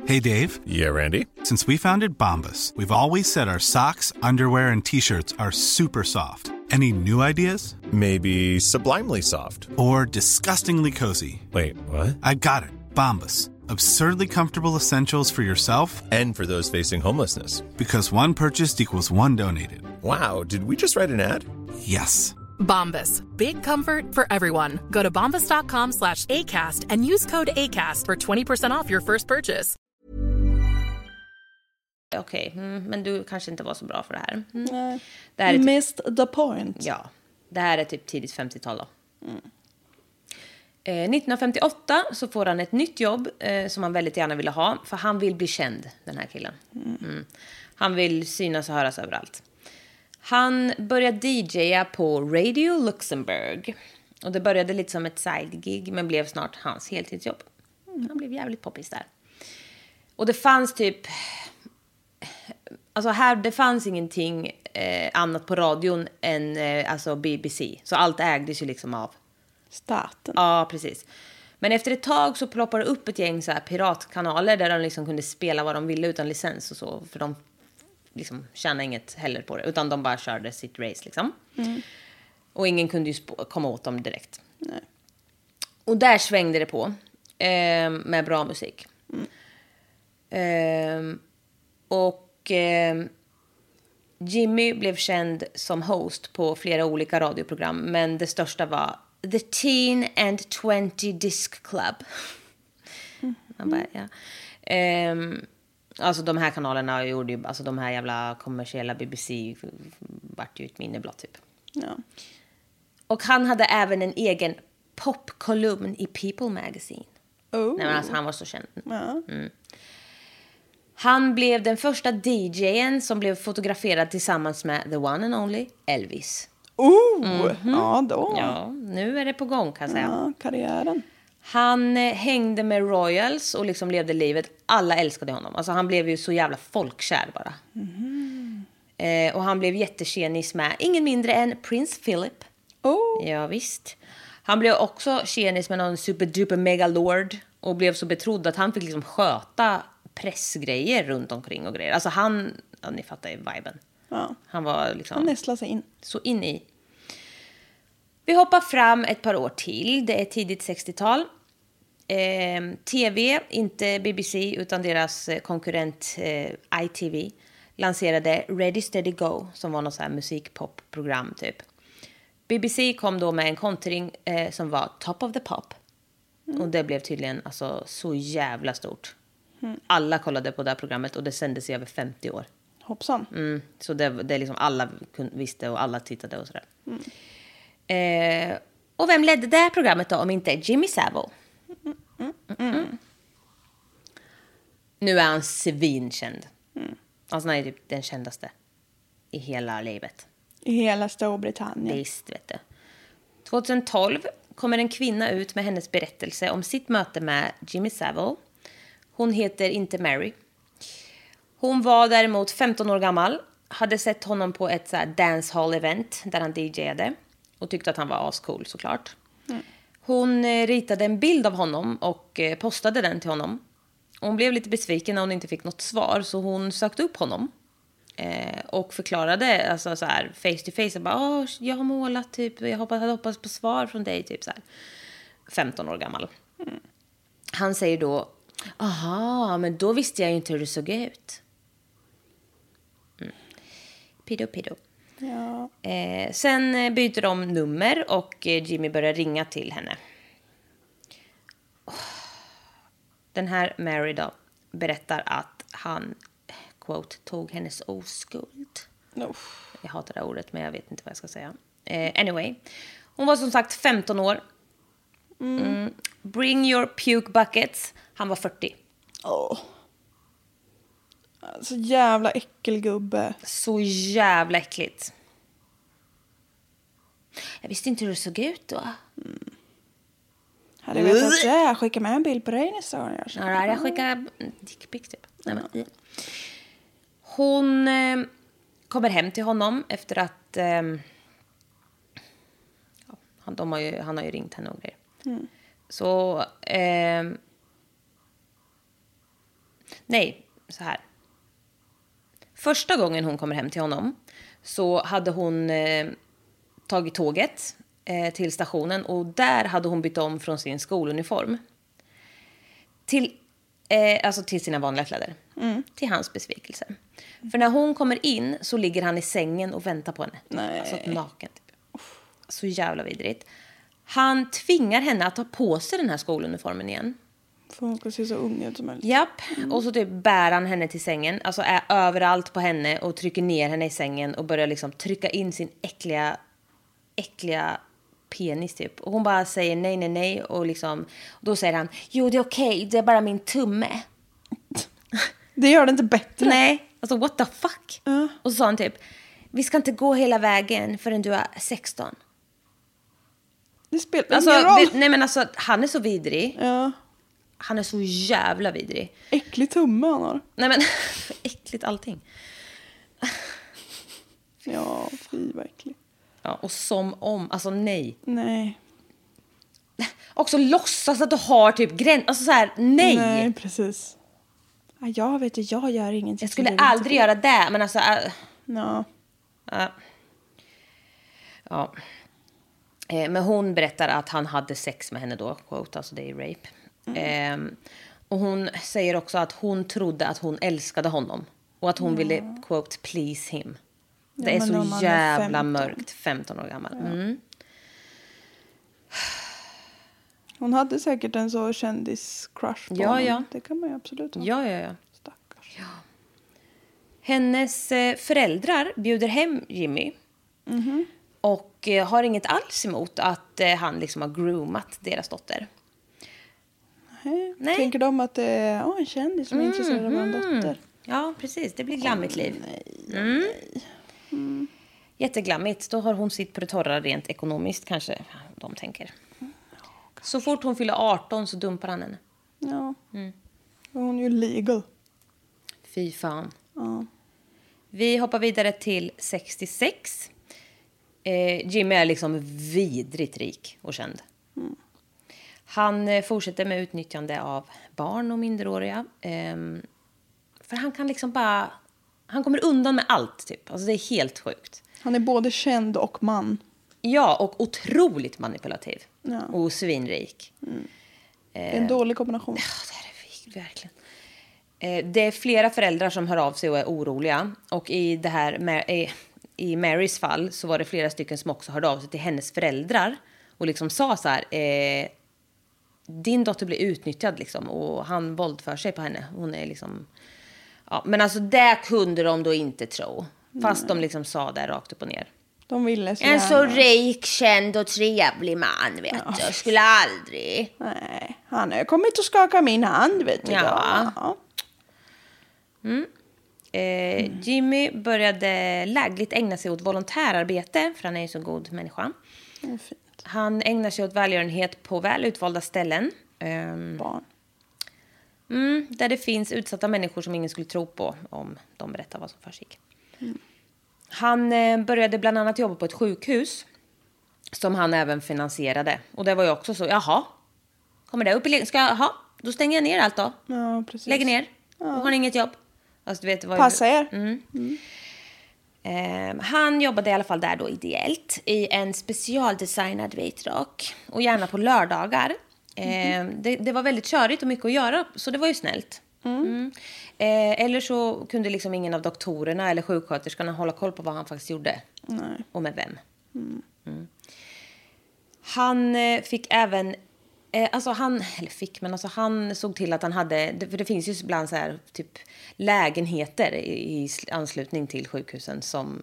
Speaker 5: Hey Dave,
Speaker 6: Yeah, Randy.
Speaker 5: since we founded Bombus, we've always said our socks, underwear, and t shirts are super soft. Any new ideas?
Speaker 6: Maybe sublimely soft.
Speaker 5: Or disgustingly cozy?
Speaker 6: Wait, what?
Speaker 5: I got it, Bombus. Absurdly comfortable essentials for yourself
Speaker 6: And for those facing homelessness.
Speaker 5: because one purchased equals one donated.
Speaker 6: Wow, did we just write an ad?
Speaker 5: Yes.
Speaker 7: Bombas. Big comfort for everyone. Go to bombas.com slash ACAST and use code ACAST for 20% off your first purchase.
Speaker 2: okej, mm, men du kanske inte var så bra för det här. Mm.
Speaker 3: Nej.
Speaker 2: Det här är typ,
Speaker 3: Missed the point.
Speaker 2: ja, det här är typ tidigt 50-tal då. Eh, 1958 så får han ett nytt jobb eh, som han väldigt gärna ville ha. För han vill bli känd, den här killen. Mm. Han vill synas och höras överallt. Han började DJa på Radio Luxemburg. Och det började lite som ett side-gig men blev snart hans heltidsjobb. Han blev jävligt poppis där. Och det fanns typ... Alltså här, det fanns ingenting eh, annat på radion än eh, alltså BBC. Så allt ägdes ju liksom av
Speaker 3: Staten.
Speaker 2: Ja, precis. Men efter ett tag så ploppade det upp ett gäng så piratkanaler där de liksom kunde spela vad de ville utan licens och så. För de liksom tjänade inget heller på det, utan de bara körde sitt race liksom. Och ingen kunde ju komma åt dem direkt.
Speaker 3: Nej.
Speaker 2: Och där svängde det på eh, med bra musik. Eh, och eh, Jimmy blev känd som host på flera olika radioprogram, men det största var The Teen and 20 Disc Club. Man bara, ja. Ehm, Alltså de här kanalerna gjorde ju, alltså de här jävla kommersiella BBC vart ju ett minne blott typ.
Speaker 3: Ja.
Speaker 2: Och han hade även en egen popkolumn i People Magazine.
Speaker 3: Oh.
Speaker 2: Nej, men alltså, han var så känd.
Speaker 3: Ja.
Speaker 2: Han blev den första DJen som blev fotograferad tillsammans med the one and only Elvis.
Speaker 3: Oh! Ja, då.
Speaker 2: Ja, nu är det på gång kan jag säga.
Speaker 3: Ja, karriären.
Speaker 2: Han eh, hängde med Royals och liksom levde livet. Alla älskade honom. Alltså han blev ju så jävla folkkär bara. Eh, och han blev jättetjenis med ingen mindre än Prins Philip.
Speaker 3: Oh.
Speaker 2: Ja, visst. Han blev också tjenis med någon superduper megalord och blev så betrodd att han fick liksom sköta pressgrejer runt omkring och grejer. Alltså han, ja, ni fattar ju viben.
Speaker 3: Ja.
Speaker 2: Han var liksom
Speaker 3: Han nästlar sig in.
Speaker 2: så in i. Vi hoppar fram ett par år till. Det är tidigt 60-tal. Eh, TV, inte BBC utan deras eh, konkurrent eh, ITV lanserade Ready Steady Go som var något så här musikpopprogram typ. BBC kom då med en kontring eh, som var Top of the Pop. Och det blev tydligen alltså, så jävla stort. Alla kollade på det här programmet och det sändes i över 50 år.
Speaker 3: Hoppsan.
Speaker 2: Mm, så det, det är liksom alla visste och alla tittade och sådär. Eh, och vem ledde det programmet då om inte Jimmy Savile? Mm. Nu är han svinkänd. Alltså han är typ den kändaste i hela livet.
Speaker 3: I hela Storbritannien.
Speaker 2: Visst, vet du. 2012 kommer en kvinna ut med hennes berättelse om sitt möte med Jimmy Savile. Hon heter inte Mary. Hon var däremot 15 år gammal, hade sett honom på ett dancehall-event där han DJade och tyckte att han var ascool såklart. Hon eh, ritade en bild av honom och eh, postade den till honom. Hon blev lite besviken när hon inte fick något svar så hon sökte upp honom. Eh, och förklarade alltså, så här, face to face. Bara, jag har målat, typ, jag hoppas, hade hoppats på svar från dig. Typ, så här. 15 år gammal. Han säger då, aha, men då visste jag inte hur du såg ut. Mm. Pido, pido.
Speaker 3: Ja.
Speaker 2: Eh, sen eh, byter de nummer och eh, Jimmy börjar ringa till henne. Åh. Den här Mary då berättar att han, quote, tog hennes oskuld.
Speaker 3: Uff.
Speaker 2: Jag hatar det ordet, men jag vet inte vad jag ska säga. Eh, anyway, hon var som sagt 15 år. Mm. Bring your puke buckets. Han var 40.
Speaker 3: Åh. Så jävla äckelgubbe.
Speaker 2: Så jävla äckligt. Jag visste inte hur det såg ut då.
Speaker 3: Hade jag vetat det, skicka med en bild på dig nästa gång jag.
Speaker 2: Ja, jag skickar dickpics typ. Nej, men. Hon eh, kommer hem till honom efter att... Eh, har ju, han har ju ringt henne och grejer. Så... Eh, nej, så här. Första gången hon kommer hem till honom så hade hon eh, tagit tåget eh, till stationen och där hade hon bytt om från sin skoluniform till, eh, alltså till sina vanliga kläder. Till hans besvikelse. För när hon kommer in så ligger han i sängen och väntar på henne.
Speaker 3: Nej.
Speaker 2: Alltså naken. Typ. Så jävla vidrigt. Han tvingar henne att ta på sig den här skoluniformen igen.
Speaker 3: För hon ska se så ung ut som möjligt.
Speaker 2: Japp, och så typ bär han henne till sängen, alltså är överallt på henne och trycker ner henne i sängen och börjar liksom trycka in sin äckliga, äckliga penis typ. Och hon bara säger nej, nej, nej och liksom, och då säger han jo det är okej, det är bara min tumme. <laughs>
Speaker 3: Det gör det inte bättre.
Speaker 2: Nej, alltså what the fuck?
Speaker 3: Ja.
Speaker 2: Och så sa han typ, vi ska inte gå hela vägen förrän du är 16.
Speaker 3: Det spelar
Speaker 2: Alltså,
Speaker 3: ingen roll.
Speaker 2: vet- nej men alltså han är så vidrig.
Speaker 3: Ja.
Speaker 2: Han är så jävla vidrig.
Speaker 3: Äcklig tumme han har.
Speaker 2: Nej men, <laughs> äckligt allting. <laughs>
Speaker 3: Ja, fy vad äcklig.
Speaker 2: Ja, och som om, alltså nej.
Speaker 3: Nej.
Speaker 2: Också låtsas att du har typ gräns, alltså så här, nej.
Speaker 3: Nej, precis. Ja, jag vet du, jag gör ingenting.
Speaker 2: Jag skulle aldrig göra det, men alltså... Äh,
Speaker 3: Ja.
Speaker 2: äh. Ja. Eh, men hon berättar att han hade sex med henne då, quote, alltså det är rape. Eh, och hon säger också att hon trodde att hon älskade honom. Och att hon ville, quote, please him. Det
Speaker 3: Ja,
Speaker 2: är
Speaker 3: men
Speaker 2: så
Speaker 3: man är
Speaker 2: jävla
Speaker 3: 15.
Speaker 2: mörkt, 15 år gammal. Mm.
Speaker 3: Hon hade säkert en så kändis-crush på
Speaker 2: Ja,
Speaker 3: honom.
Speaker 2: ja.
Speaker 3: Det kan man ju absolut ha.
Speaker 2: Ja, ja, ja.
Speaker 3: Stackars.
Speaker 2: Hennes eh, föräldrar bjuder hem Jimmy. Och eh, har inget alls emot att eh, han liksom har groomat deras dotter.
Speaker 3: Nej.
Speaker 2: Nej.
Speaker 3: Tänker de att det är en kändis som är intresserad av vår
Speaker 2: Mm.
Speaker 3: dotter?
Speaker 2: Ja, precis. Det blir glammigt liv.
Speaker 3: Nej.
Speaker 2: Mm. Jätteglammigt. Då har hon sitt på det torra rent ekonomiskt kanske de tänker. Så fort hon fyller 18 så dumpar han henne.
Speaker 3: Ja.
Speaker 2: Mm.
Speaker 3: Hon är ju legal.
Speaker 2: Fy fan.
Speaker 3: Ja.
Speaker 2: Vi hoppar vidare till 66. Eh, Jimmy är liksom vidrigt rik och känd. Han eh, fortsätter med utnyttjande av barn och minderåriga. Ehm, för han kan liksom bara... Han kommer undan med allt, typ. Alltså det är helt sjukt.
Speaker 3: Han är både känd och man.
Speaker 2: Ja, och otroligt manipulativ.
Speaker 3: Ja.
Speaker 2: Och svinrik.
Speaker 3: Det är en dålig kombination.
Speaker 2: Ja, det är det verkligen. Eh, Det är flera föräldrar som hör av sig och är oroliga. Och i, det här, i Marys fall så var det flera stycken som också hörde av sig till hennes föräldrar. Och liksom sa så här. Eh, din dotter blir utnyttjad liksom och han våldför sig på henne. Hon är liksom... Ja, men alltså det kunde de då inte tro. Fast de liksom sa det rakt upp och ner.
Speaker 3: De ville så
Speaker 2: En så
Speaker 3: gärna.
Speaker 2: rik, känd och trevlig man, vet du. Jag skulle aldrig...
Speaker 3: Nej, han har kommit och skakat min hand vet du.
Speaker 2: Ja.
Speaker 3: Ja.
Speaker 2: Eh, Jimmy började lägligt ägna sig åt volontärarbete, för han är ju så god människa.
Speaker 3: Fint.
Speaker 2: Han ägnar sig åt välgörenhet på väl utvalda ställen. ehm,
Speaker 3: Barn.
Speaker 2: mm, där det finns utsatta människor som ingen skulle tro på om de berättar vad som försiggick. Han eh, började bland annat jobba på ett sjukhus som han även finansierade. Och det var ju också så, jaha, kommer det upp i... Ska jag, jaha, då stänger jag ner allt då.
Speaker 3: Ja, precis.
Speaker 2: Lägger ner. Då har ni inget jobb. Alltså, du vet,
Speaker 3: Passa er.
Speaker 2: Ehm, han jobbade i alla fall där då ideellt i en specialdesignad vit rock och gärna på lördagar. Ehm, det, det var väldigt körigt och mycket att göra så det var ju snällt. Mm. Eh, eller så kunde liksom ingen av doktorerna eller sjuksköterskorna hålla koll på vad han faktiskt gjorde.
Speaker 3: Nej.
Speaker 2: Och med vem. Mm. Han eh, fick även... Eh, alltså han, eller fick, men alltså han såg till att han hade... För det finns ju ibland så här, typ lägenheter i, i anslutning till sjukhusen som...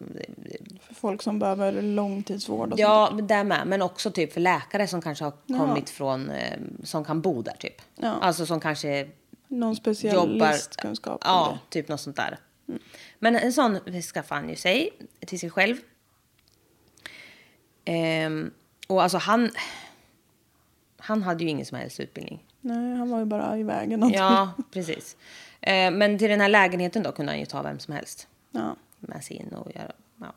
Speaker 3: För folk som behöver långtidsvård och
Speaker 2: Ja, där med. Men också typ för läkare som kanske har kommit från... Eh, som kan bo där, typ.
Speaker 3: Ja.
Speaker 2: Alltså som kanske
Speaker 3: sånt. Någon specialistkunskap.
Speaker 2: Ja,
Speaker 3: eller-
Speaker 2: typ något sånt där. Men en sån skaffade han ju sig till sig själv. Ehm, och alltså han... Han hade ju ingen som helst utbildning.
Speaker 3: Nej, han var ju bara i vägen.
Speaker 2: Ja, precis. Eh, men till den här lägenheten då kunde han ju ta vem som helst
Speaker 3: ja.
Speaker 2: med sig in och göra... Ja.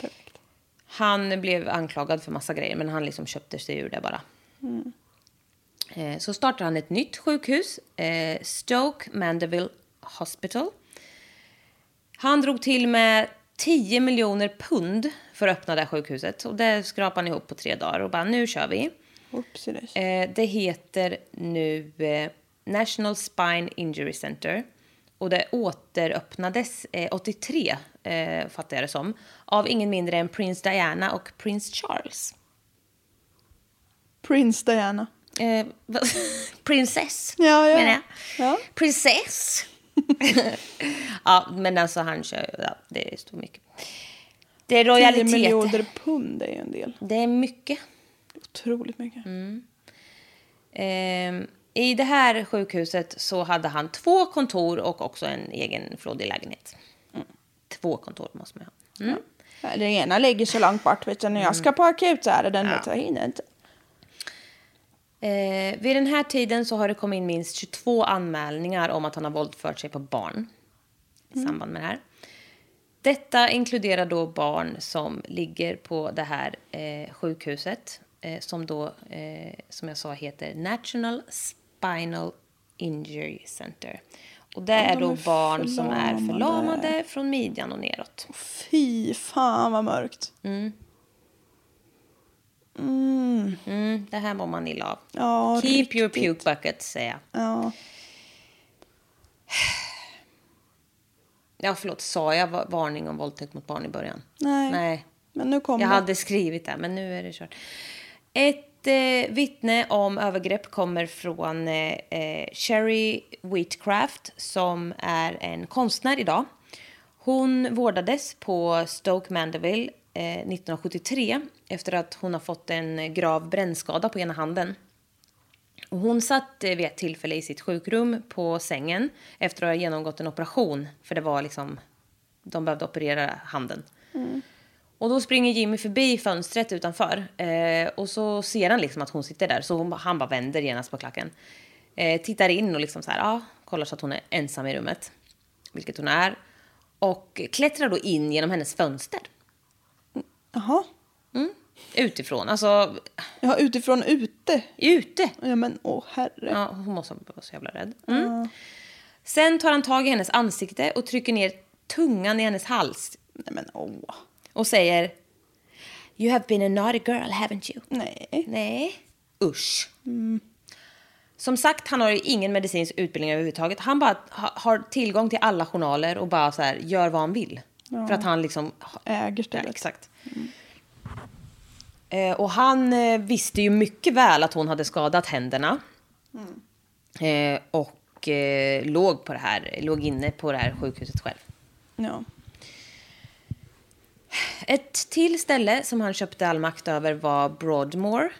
Speaker 3: Perfekt.
Speaker 2: Han blev anklagad för massa grejer, men han liksom köpte sig ur det bara. Eh, Så startade han ett nytt sjukhus, eh, Stoke Mandeville Hospital. Han drog till med 10 miljoner pund för att öppna det här sjukhuset. Och det skrapade han ihop på tre dagar och bara nu kör vi.
Speaker 3: Oopsie
Speaker 2: Eh, det heter nu eh, National Spine Injury Center. Och det återöppnades eh, 83, eh, fattar jag det som, av ingen mindre än Prince Diana och Prince Charles.
Speaker 3: Prince Diana.
Speaker 2: Eh, <laughs> Princess,
Speaker 3: Ja, ja.
Speaker 2: menar jag.
Speaker 3: Ja.
Speaker 2: Princess. <laughs> ja, men alltså han kör ja, det är så mycket. Det är
Speaker 3: 10
Speaker 2: royalitet.
Speaker 3: miljoner pund är ju en del.
Speaker 2: Det är mycket.
Speaker 3: Otroligt mycket.
Speaker 2: Mm. Ehm, I det här sjukhuset så hade han två kontor och också en egen flådig lägenhet. Två kontor måste man ha. Mm.
Speaker 3: Ja, Det ena ligger så långt bort. Vet du, när jag ska på akut så är den. Vet du, jag hinner inte.
Speaker 2: Eh, vid den här tiden så har det kommit in minst 22 anmälningar om att han har våldfört sig på barn i samband med det här. Detta inkluderar då barn som ligger på det här eh, sjukhuset eh, som då, eh, som jag sa, heter National Spinal Injury Center. Och det är då
Speaker 3: är
Speaker 2: barn som är
Speaker 3: förlamade.
Speaker 2: förlamade från midjan och neråt.
Speaker 3: Fy fan vad mörkt.
Speaker 2: Mm, det här mår man illa av.
Speaker 3: Ja,
Speaker 2: Keep your
Speaker 3: riktigt.
Speaker 2: puke bucket, säger jag.
Speaker 3: Ja.
Speaker 2: Ja, förlåt, sa jag va- varning om våldtäkt mot barn i början?
Speaker 3: Nej.
Speaker 2: Nej.
Speaker 3: Men nu kommer
Speaker 2: Jag hade skrivit det, men nu är det kört. Ett eh, vittne om övergrepp kommer från eh, eh Sherry Wheatcraft som är en konstnär idag. Hon vårdades på Stoke Mandeville eh, 1973 efter att hon har fått en grav brännskada på ena handen. Och hon satt eh, vid ett tillfälle i sitt sjukrum på sängen efter att ha genomgått en operation. För det var liksom, de behövde operera handen. Mm. Och då springer Jimmy förbi fönstret utanför. Eh, och så ser han liksom att hon sitter där. Så hon, han bara vänder genast på klacken. Eh, tittar in och liksom så här, ja, kollar så att hon är ensam i rummet. Vilket hon är. Och klättrar då in genom hennes fönster.
Speaker 3: Jaha.
Speaker 2: Utifrån, alltså
Speaker 3: Ja, utifrån ute.
Speaker 2: ute.
Speaker 3: Ja, men åh herre.
Speaker 2: Ja, hon måste vara så jävla rädd. Mm. Sen tar han tag i hennes ansikte och trycker ner tungan i hennes hals.
Speaker 3: Nej, men åh.
Speaker 2: Och säger You have been a naughty girl, haven't you?
Speaker 3: Nej.
Speaker 2: Nej. Usch. Som sagt, han har ju ingen medicinsk utbildning överhuvudtaget. Han bara ha, har tillgång till alla journaler och bara så här, gör vad han vill. För att han liksom...
Speaker 3: Äger
Speaker 2: Ja,
Speaker 3: stället.
Speaker 2: exakt. Eh, och han eh, visste ju mycket väl att hon hade skadat händerna. Eh, och eh, låg, på det här, låg inne på det här sjukhuset själv.
Speaker 3: Ja.
Speaker 2: Ett till ställe som han köpte all makt över var Broadmoor.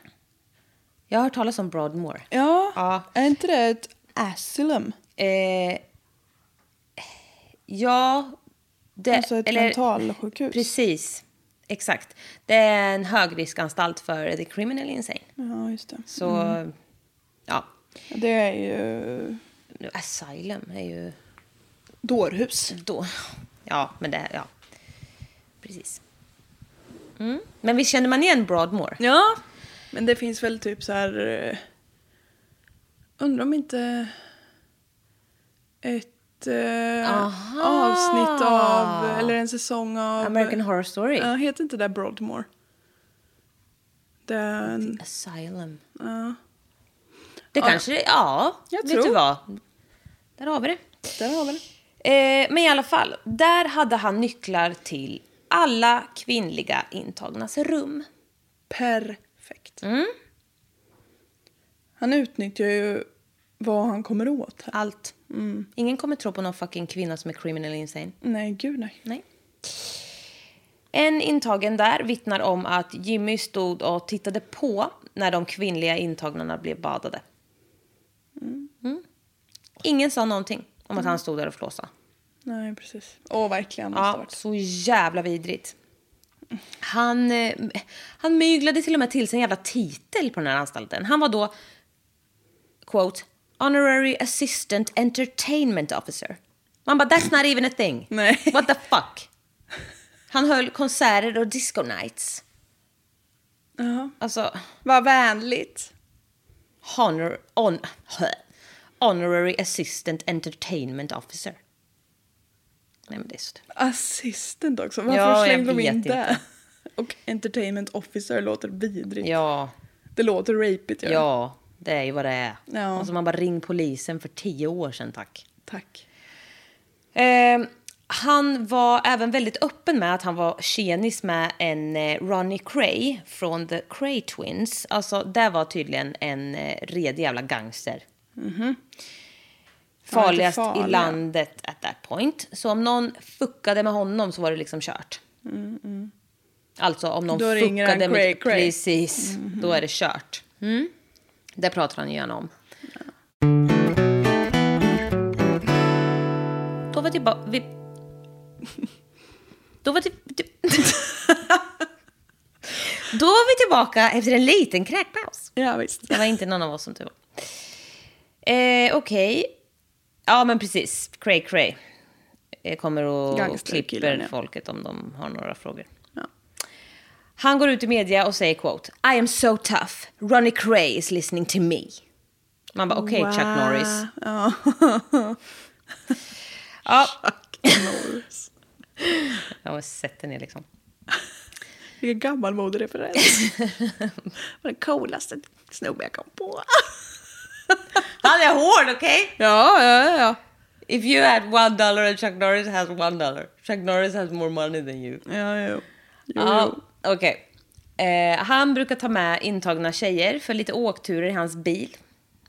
Speaker 2: Jag har hört talas om Broadmoor.
Speaker 3: Ja,
Speaker 2: Ja.
Speaker 3: är inte det ett asylum?
Speaker 2: Eh, ja, det,
Speaker 3: Alltså ett mentalsjukhus.
Speaker 2: Precis, exakt. Det är en högriskanstalt för the criminal insane.
Speaker 3: Ja, just det.
Speaker 2: Så, ja.
Speaker 3: Det är ju
Speaker 2: Asylum är ju
Speaker 3: dårhus.
Speaker 2: då. Ja, men det, ja. Precis. Mm. Men visst känner man igen Broadmoor?
Speaker 3: Ja, men det finns väl typ så här... eh, Undrar om inte ett eh, avsnitt av, eller en säsong av...
Speaker 2: American Horror Story?
Speaker 3: Ja, heter inte det Broadmoor? Den...
Speaker 2: Asylum.
Speaker 3: Ja,
Speaker 2: Det kanske, ja.
Speaker 3: Jag
Speaker 2: vet
Speaker 3: tror.
Speaker 2: du vad? Där har vi det.
Speaker 3: där har vi det.
Speaker 2: Eh, men i alla fall, där hade han nycklar till alla kvinnliga intagnas rum.
Speaker 3: Perfekt.
Speaker 2: Mm.
Speaker 3: Han utnyttjar ju vad han kommer åt. Här.
Speaker 2: Allt. Ingen kommer tro på någon fucking kvinna som är criminal insane.
Speaker 3: Nej, gud nej.
Speaker 2: Nej. En intagen där vittnar om att Jimmy stod och tittade på när de kvinnliga intagna blev badade. Mm. Ingen sa någonting om att han stod där och flåsade.
Speaker 3: Nej, precis. Åh, verkligen.
Speaker 2: Ja, så jävla vidrigt. Han, eh, han myglade till och med till sig en jävla titel på den här anstalten. Han var då, quote, honorary assistant entertainment officer. Man bara, that's not even a thing.
Speaker 3: Nej.
Speaker 2: What the fuck? Han höll konserter och disco nights.
Speaker 3: Ja.
Speaker 2: Alltså,
Speaker 3: Vad vänligt.
Speaker 2: honor, on, <laughs> honorary assistant entertainment officer. Nej, men det är så
Speaker 3: Assistent också. Varför
Speaker 2: Ja,
Speaker 3: slängde de in
Speaker 2: inte.
Speaker 3: det? <laughs> Och entertainment officer låter vidrigt.
Speaker 2: Ja,
Speaker 3: Det låter rapigt. gör
Speaker 2: ja, det är ju vad det är.
Speaker 3: Ja.
Speaker 2: Alltså man bara ring polisen för tio år sedan, tack.
Speaker 3: Tack.
Speaker 2: Eh, han var även väldigt öppen med att han var tjenis med en eh, Ronnie Cray från The Cray Twins. Alltså, det var tydligen en eh, redig jävla gangster. Farligast
Speaker 3: Ja, lite
Speaker 2: i landet at that point. Så om någon fuckade med honom så var det liksom kört. Alltså om någon
Speaker 3: Då
Speaker 2: fuckade med...
Speaker 3: Cray Cray.
Speaker 2: Precis, då är det kört. Mm. Det pratar han ju gärna om. Då var tillbaka... Vi... <laughs> Då var, till... <laughs> Då var vi tillbaka efter en liten kräkpaus.
Speaker 3: Ja, visst.
Speaker 2: Det var inte någon av oss som tur var. Eh, Okej. Ja, men precis. Cray Cray. Kommer och klipper
Speaker 3: ja.
Speaker 2: folket om de har några frågor.
Speaker 3: Ja.
Speaker 2: Han går ut i media och säger quote. I am so tough. Ronnie Cray is listening to me. Man bara okej Chuck
Speaker 3: Wow.
Speaker 2: Norris.
Speaker 3: Ja. <laughs>
Speaker 2: Ja,
Speaker 3: Norris.
Speaker 2: jag har sett den ner liksom.
Speaker 3: Vilken gammalmodig referens. <laughs> Var den coolaste snubben jag kom på. <laughs>
Speaker 2: Han är hård, okej?
Speaker 3: Ja, ja, ja, ja.
Speaker 2: If you had one dollar and Chuck Norris has one dollar. Chuck Norris has more money than you.
Speaker 3: Ja, jo,
Speaker 2: Ja,
Speaker 3: jo.
Speaker 2: okej. Eh, han brukar ta med intagna tjejer för lite åkturer i hans bil.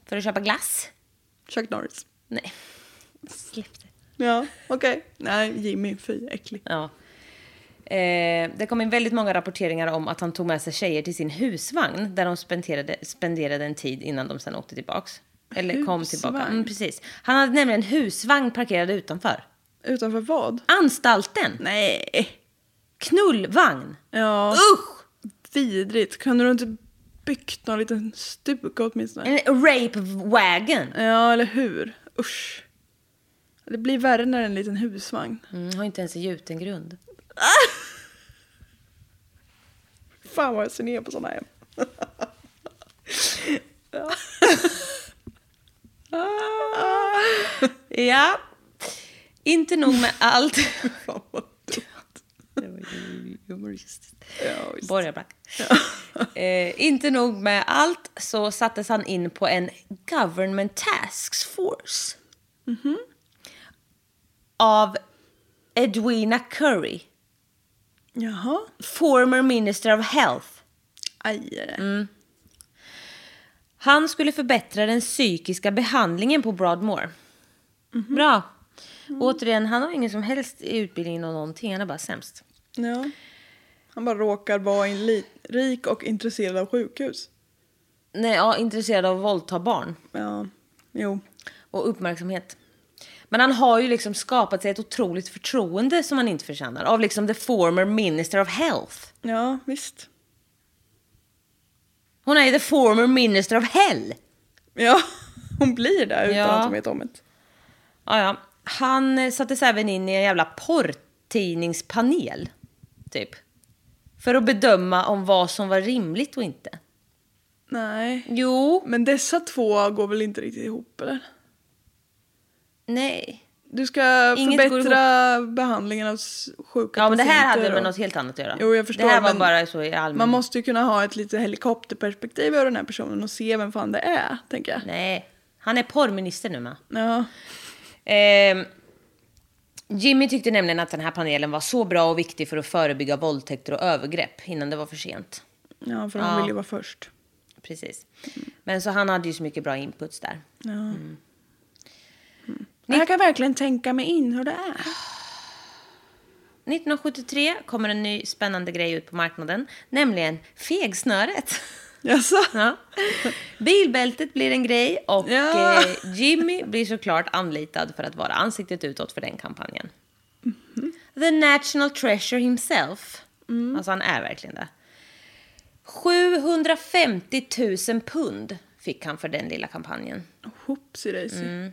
Speaker 2: För att köpa glass.
Speaker 3: Chuck Norris.
Speaker 2: Nej, släpp det.
Speaker 3: Ja, okej. Nej, Jimmy, fy äcklig.
Speaker 2: Ja. Eh, det kom in väldigt många rapporteringar om att han tog med sig tjejer till sin husvagn där de spenderade, spenderade en tid innan de sen åkte tillbaks. Eller kom tillbaka.
Speaker 3: Husvagn?
Speaker 2: Mm, precis. Han hade nämligen en husvagn parkerad utanför.
Speaker 3: Utanför vad?
Speaker 2: Anstalten!
Speaker 3: Nej.
Speaker 2: Knullvagn!
Speaker 3: Ja,
Speaker 2: Usch!
Speaker 3: vidrigt. Kunde du inte byggt någon liten stuga åtminstone?
Speaker 2: En rape wagon.
Speaker 3: Ja, eller hur? Usch. Det blir värre när det är en liten husvagn.
Speaker 2: Mm, har inte ens en gjuten grund.
Speaker 3: Fan vad jag ser ner på såna hem.
Speaker 2: Ja. Inte nog med allt.
Speaker 3: Fan vad dumt. Ja, visst.
Speaker 2: Borgarbrack. eh, inte nog med allt så sattes han in på en government task force. Av Edwina Curry,
Speaker 3: Jaha.
Speaker 2: former minister of health.
Speaker 3: Aj.
Speaker 2: Mm. Han skulle förbättra den psykiska behandlingen på Broadmoor. Bra. Återigen, han har ingen som helst utbildning och någonting. Han är bara sämst.
Speaker 3: Ja. Han bara råkar vara rik och intresserad av sjukhus.
Speaker 2: Nej, ja, intresserad av att våldta barn.
Speaker 3: Ja, jo.
Speaker 2: och uppmärksamhet. Men han har ju liksom skapat sig ett otroligt förtroende som han inte förtjänar av liksom the former minister of health.
Speaker 3: Ja, visst.
Speaker 2: Hon är ju the former minister of hell.
Speaker 3: Ja, <laughs> hon blir där utan
Speaker 2: Ja.
Speaker 3: att hon vet om det.
Speaker 2: Ja, ja. Han eh, sattes även in i en jävla porrtidningspanel, typ. För att bedöma om vad som var rimligt och inte.
Speaker 3: Nej.
Speaker 2: Jo,
Speaker 3: Men dessa två går väl inte riktigt ihop, eller?
Speaker 2: Nej.
Speaker 3: Du ska
Speaker 2: Inget
Speaker 3: förbättra behandlingen av sjuka
Speaker 2: Ja, men det här hade med
Speaker 3: och-
Speaker 2: något helt annat att göra.
Speaker 3: Jo, jag förstår,
Speaker 2: Det här var bara så i allmän...
Speaker 3: Man måste ju kunna ha ett lite helikopterperspektiv över den här personen och se vem fan det är, tänker jag.
Speaker 2: Nej, han är porrminister nu med.
Speaker 3: Ja.
Speaker 2: Ehm, Jimmy tyckte nämligen att den här panelen var så bra och viktig för att förebygga våldtäkter och övergrepp innan det var för sent.
Speaker 3: ja, för han
Speaker 2: Ja.
Speaker 3: vill ju vara först.
Speaker 2: Precis. Men så han hade ju så mycket bra inputs där.
Speaker 3: Ja. Mm. Jag kan verkligen tänka mig in hur det är.
Speaker 2: 1973 kommer en ny spännande grej ut på marknaden, nämligen fegsnöret. <laughs>
Speaker 3: Jaså?
Speaker 2: Ja. Bilbältet blir en grej och
Speaker 3: Ja.
Speaker 2: eh, Jimmy blir såklart anlitad för att vara ansiktet utåt för den kampanjen. The National Treasure himself, alltså han är verkligen det. 750 000 pund fick han för den lilla kampanjen.
Speaker 3: Hoppsi.
Speaker 2: Mm.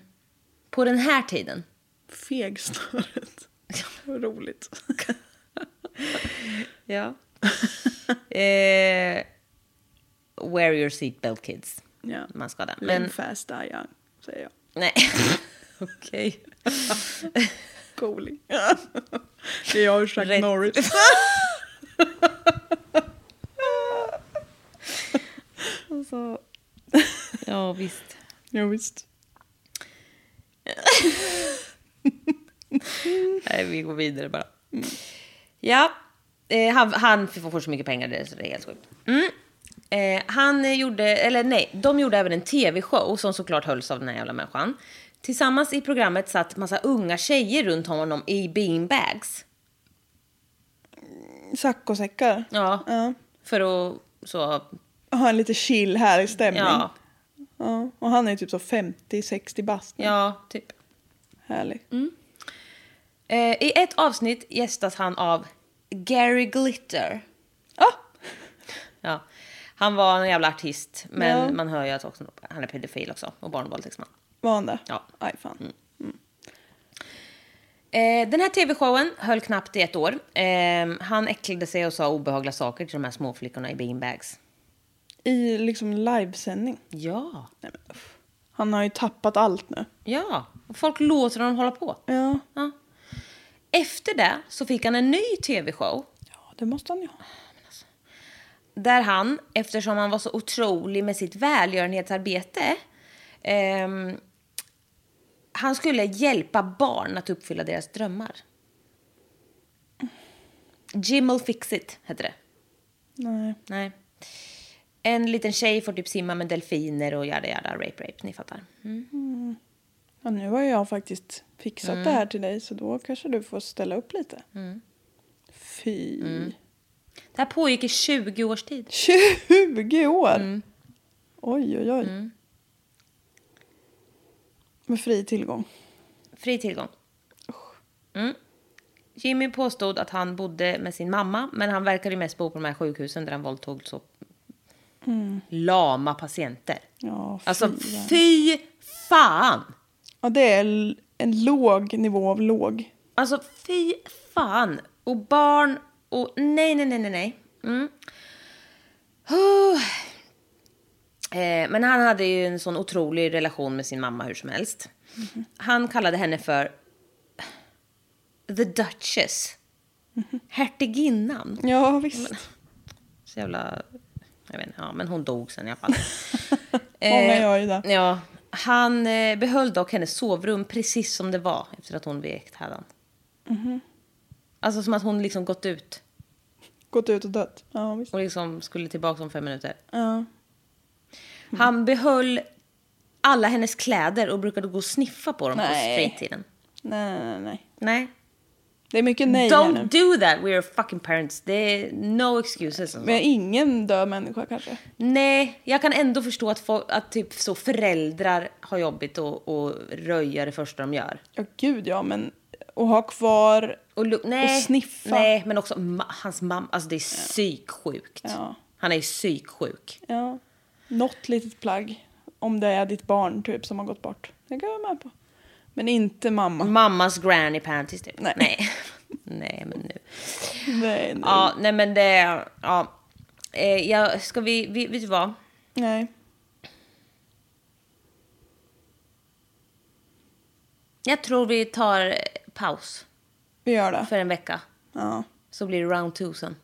Speaker 2: På den här tiden.
Speaker 3: Fegsnöret. <laughs> Vad roligt. <laughs>
Speaker 2: Ja. eh, wear your seatbelt kids.
Speaker 3: Ja.
Speaker 2: Man ska.
Speaker 3: Live
Speaker 2: Men
Speaker 3: fast, die young, säger jag.
Speaker 2: nej. <laughs> Okej.
Speaker 3: Cooling. det är jag och Chuck
Speaker 2: Rätt.
Speaker 3: Norris.
Speaker 2: Alltså, ja, visst.
Speaker 3: ja, visst. <laughs>
Speaker 2: Nej, vi går vidare bara. Ja, eh, han, han får så mycket pengar det, så det är helt sjukt. Mm. Eh, han gjorde, eller nej, de gjorde även en tv-show som såklart hölls av den här jävla människan. Tillsammans i programmet satt massa unga tjejer runt honom i beanbags.
Speaker 3: Saccosäckar.
Speaker 2: Ja,
Speaker 3: Ja.
Speaker 2: för att så,
Speaker 3: Ha en lite chill här i stämning.
Speaker 2: ja,
Speaker 3: Ja, Och han är typ så 50-60 bast. nu.
Speaker 2: ja, typ.
Speaker 3: Härlig.
Speaker 2: Eh, I ett avsnitt gästas han av Gary Glitter.
Speaker 3: Ah! <laughs>
Speaker 2: Ja. Han var en jävla artist, men
Speaker 3: Ja.
Speaker 2: man hör ju att också, han är pedofil också och barnvåldtäktsman.
Speaker 3: Var han det?
Speaker 2: Ja.
Speaker 3: Aj fan.
Speaker 2: Eh, den här tv-showen höll knappt i ett år. Eh, han äcklade sig och sa obehagliga saker till de här småflickorna i beanbags.
Speaker 3: I liksom livesändning.
Speaker 2: Ja.
Speaker 3: Nej, men, uff. Han har ju tappat allt nu.
Speaker 2: Ja, och folk låter honom hålla på.
Speaker 3: Ja.
Speaker 2: Ja. Efter det så fick han en ny tv-show
Speaker 3: Ja, det måste han ju ha.
Speaker 2: där han, eftersom han var så otrolig med sitt välgörenhetsarbete, ehm, han skulle hjälpa barn att uppfylla deras drömmar. Jim'll fix it, hette det.
Speaker 3: Nej.
Speaker 2: Nej. En liten tjej får typ simma med delfiner och jada jada, rape rape, ni fattar. Mm.
Speaker 3: Ja, nu har jag faktiskt fixat det här till dig så då kanske du får ställa upp lite. Fy.
Speaker 2: Det här pågick i 20 års tid.
Speaker 3: 20 år! Oj, oj, oj. Med fri tillgång.
Speaker 2: Fri tillgång. Mm. Jimmy påstod att han bodde med sin mamma, men han verkade mest bo på de här sjukhusen där han våldtog så lama patienter.
Speaker 3: Ja, fy.
Speaker 2: Alltså, fy fan!
Speaker 3: ja, det är en låg nivå av låg.
Speaker 2: Alltså, fy fan! Och barn och nej, nej, nej, nej, nej. Mm. <sighs> Eh, men han hade ju en sån otrolig relation med sin mamma hur som helst. Han kallade henne för The Duchess. Hertiginnan.
Speaker 3: Ja, visst.
Speaker 2: Så jävla... Jag vet inte, ja, men hon dog sen i alla fall.
Speaker 3: Många gör ju det.
Speaker 2: Ja, han eh, behöll dock hennes sovrum precis som det var efter att hon vekt hädan. Alltså som att hon liksom gått ut
Speaker 3: Gått ut och dött. Ja, visst.
Speaker 2: och liksom skulle tillbaka om fem minuter.
Speaker 3: Ja.
Speaker 2: Han behöll alla hennes kläder och brukade gå och sniffa på dem
Speaker 3: Nej.
Speaker 2: på straight-tiden.
Speaker 3: Nej, nej, nej.
Speaker 2: Nej.
Speaker 3: Det är mycket nej här.
Speaker 2: Don't do that, we are fucking parents. Det är no excuses. alltså.
Speaker 3: Men ingen död människa kanske.
Speaker 2: Nej, jag kan ändå förstå att, få, att typ så föräldrar har jobbigt och, och röja det första de gör.
Speaker 3: Ja, gud ja, men att ha kvar...
Speaker 2: Och, nej,
Speaker 3: Och sniffa.
Speaker 2: Nej, men också ma- hans mamma. Alltså det är psyksjukt.
Speaker 3: Ja.
Speaker 2: Han är psyksjuk.
Speaker 3: Ja. Något litet plagg. Om det är ditt barn typ som har gått bort. Det kan jag vara med på. Men inte mamma.
Speaker 2: Mammas granny panties typ.
Speaker 3: Nej.
Speaker 2: Nej, <laughs> nej men nu.
Speaker 3: Nej, nej.
Speaker 2: Ja, nej men det... Ja. Eh, ska vi, vi... Vet du vad?
Speaker 3: nej.
Speaker 2: Jag tror vi tar paus
Speaker 3: Vi gör det.
Speaker 2: för en vecka.
Speaker 3: Ja,
Speaker 2: Så blir det round two sen.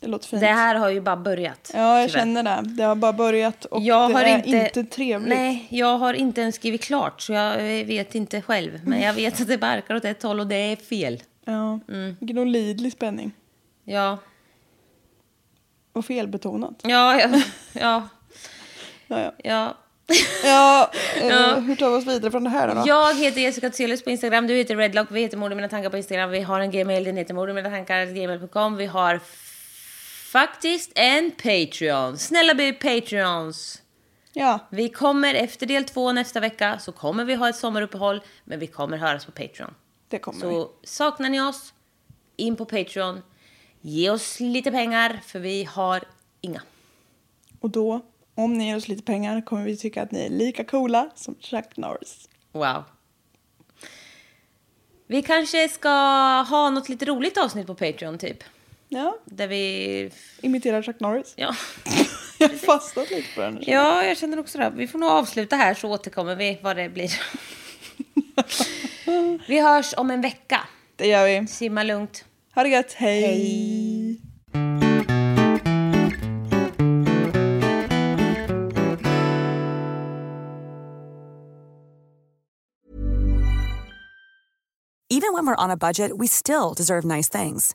Speaker 3: det låter fint.
Speaker 2: Det här har ju bara börjat.
Speaker 3: Ja, jag
Speaker 2: tyvärr.
Speaker 3: känner det. Det har bara börjat och
Speaker 2: jag
Speaker 3: det
Speaker 2: har
Speaker 3: är
Speaker 2: inte,
Speaker 3: inte, trevligt.
Speaker 2: Nej, jag har inte ens skrivit klart så jag vet inte själv. Men jag vet att det barkar åt ett håll och det är fel.
Speaker 3: Ja.
Speaker 2: Mm.
Speaker 3: Vilken olidlig spänning.
Speaker 2: Ja,
Speaker 3: Och felbetonat.
Speaker 2: ja, ja, ja.
Speaker 3: Ja, ja.
Speaker 2: ja.
Speaker 3: ja, <laughs> eh,
Speaker 2: Ja.
Speaker 3: hur tar vi oss vidare från det här då?
Speaker 2: Jag heter Jessica Tselius på Instagram, du heter Redlock, vi heter Mord mina tankar på Instagram, vi har en gmail, den heter mord mina tankar, gmail.com, vi har faktiskt en Patreon. Snälla bli Patreons.
Speaker 3: Ja,
Speaker 2: Vi kommer efter del två nästa vecka så kommer vi ha ett sommaruppehåll, men vi kommer höras på Patreon.
Speaker 3: det kommer vi.
Speaker 2: Så saknar ni oss, in på Patreon, ge oss lite pengar för vi har inga.
Speaker 3: Och då, om ni ger oss lite pengar kommer vi tycka att ni är lika coola som Chuck Norris.
Speaker 2: Wow. Vi kanske ska ha något lite roligt avsnitt på Patreon typ.
Speaker 3: Ja,
Speaker 2: Där vi...
Speaker 3: imiterar Chuck Norris.
Speaker 2: Ja, <laughs>
Speaker 3: Jag har fastnat lite på den.
Speaker 2: ja jag känner också det. Vi får nog avsluta här så återkommer vi vad det blir. <laughs> Vi hörs om en vecka.
Speaker 3: Det gör vi.
Speaker 2: Simma lugnt.
Speaker 3: Ha det gött, hej!
Speaker 2: Hej.
Speaker 8: Even when we're on a budget, we still deserve nice things.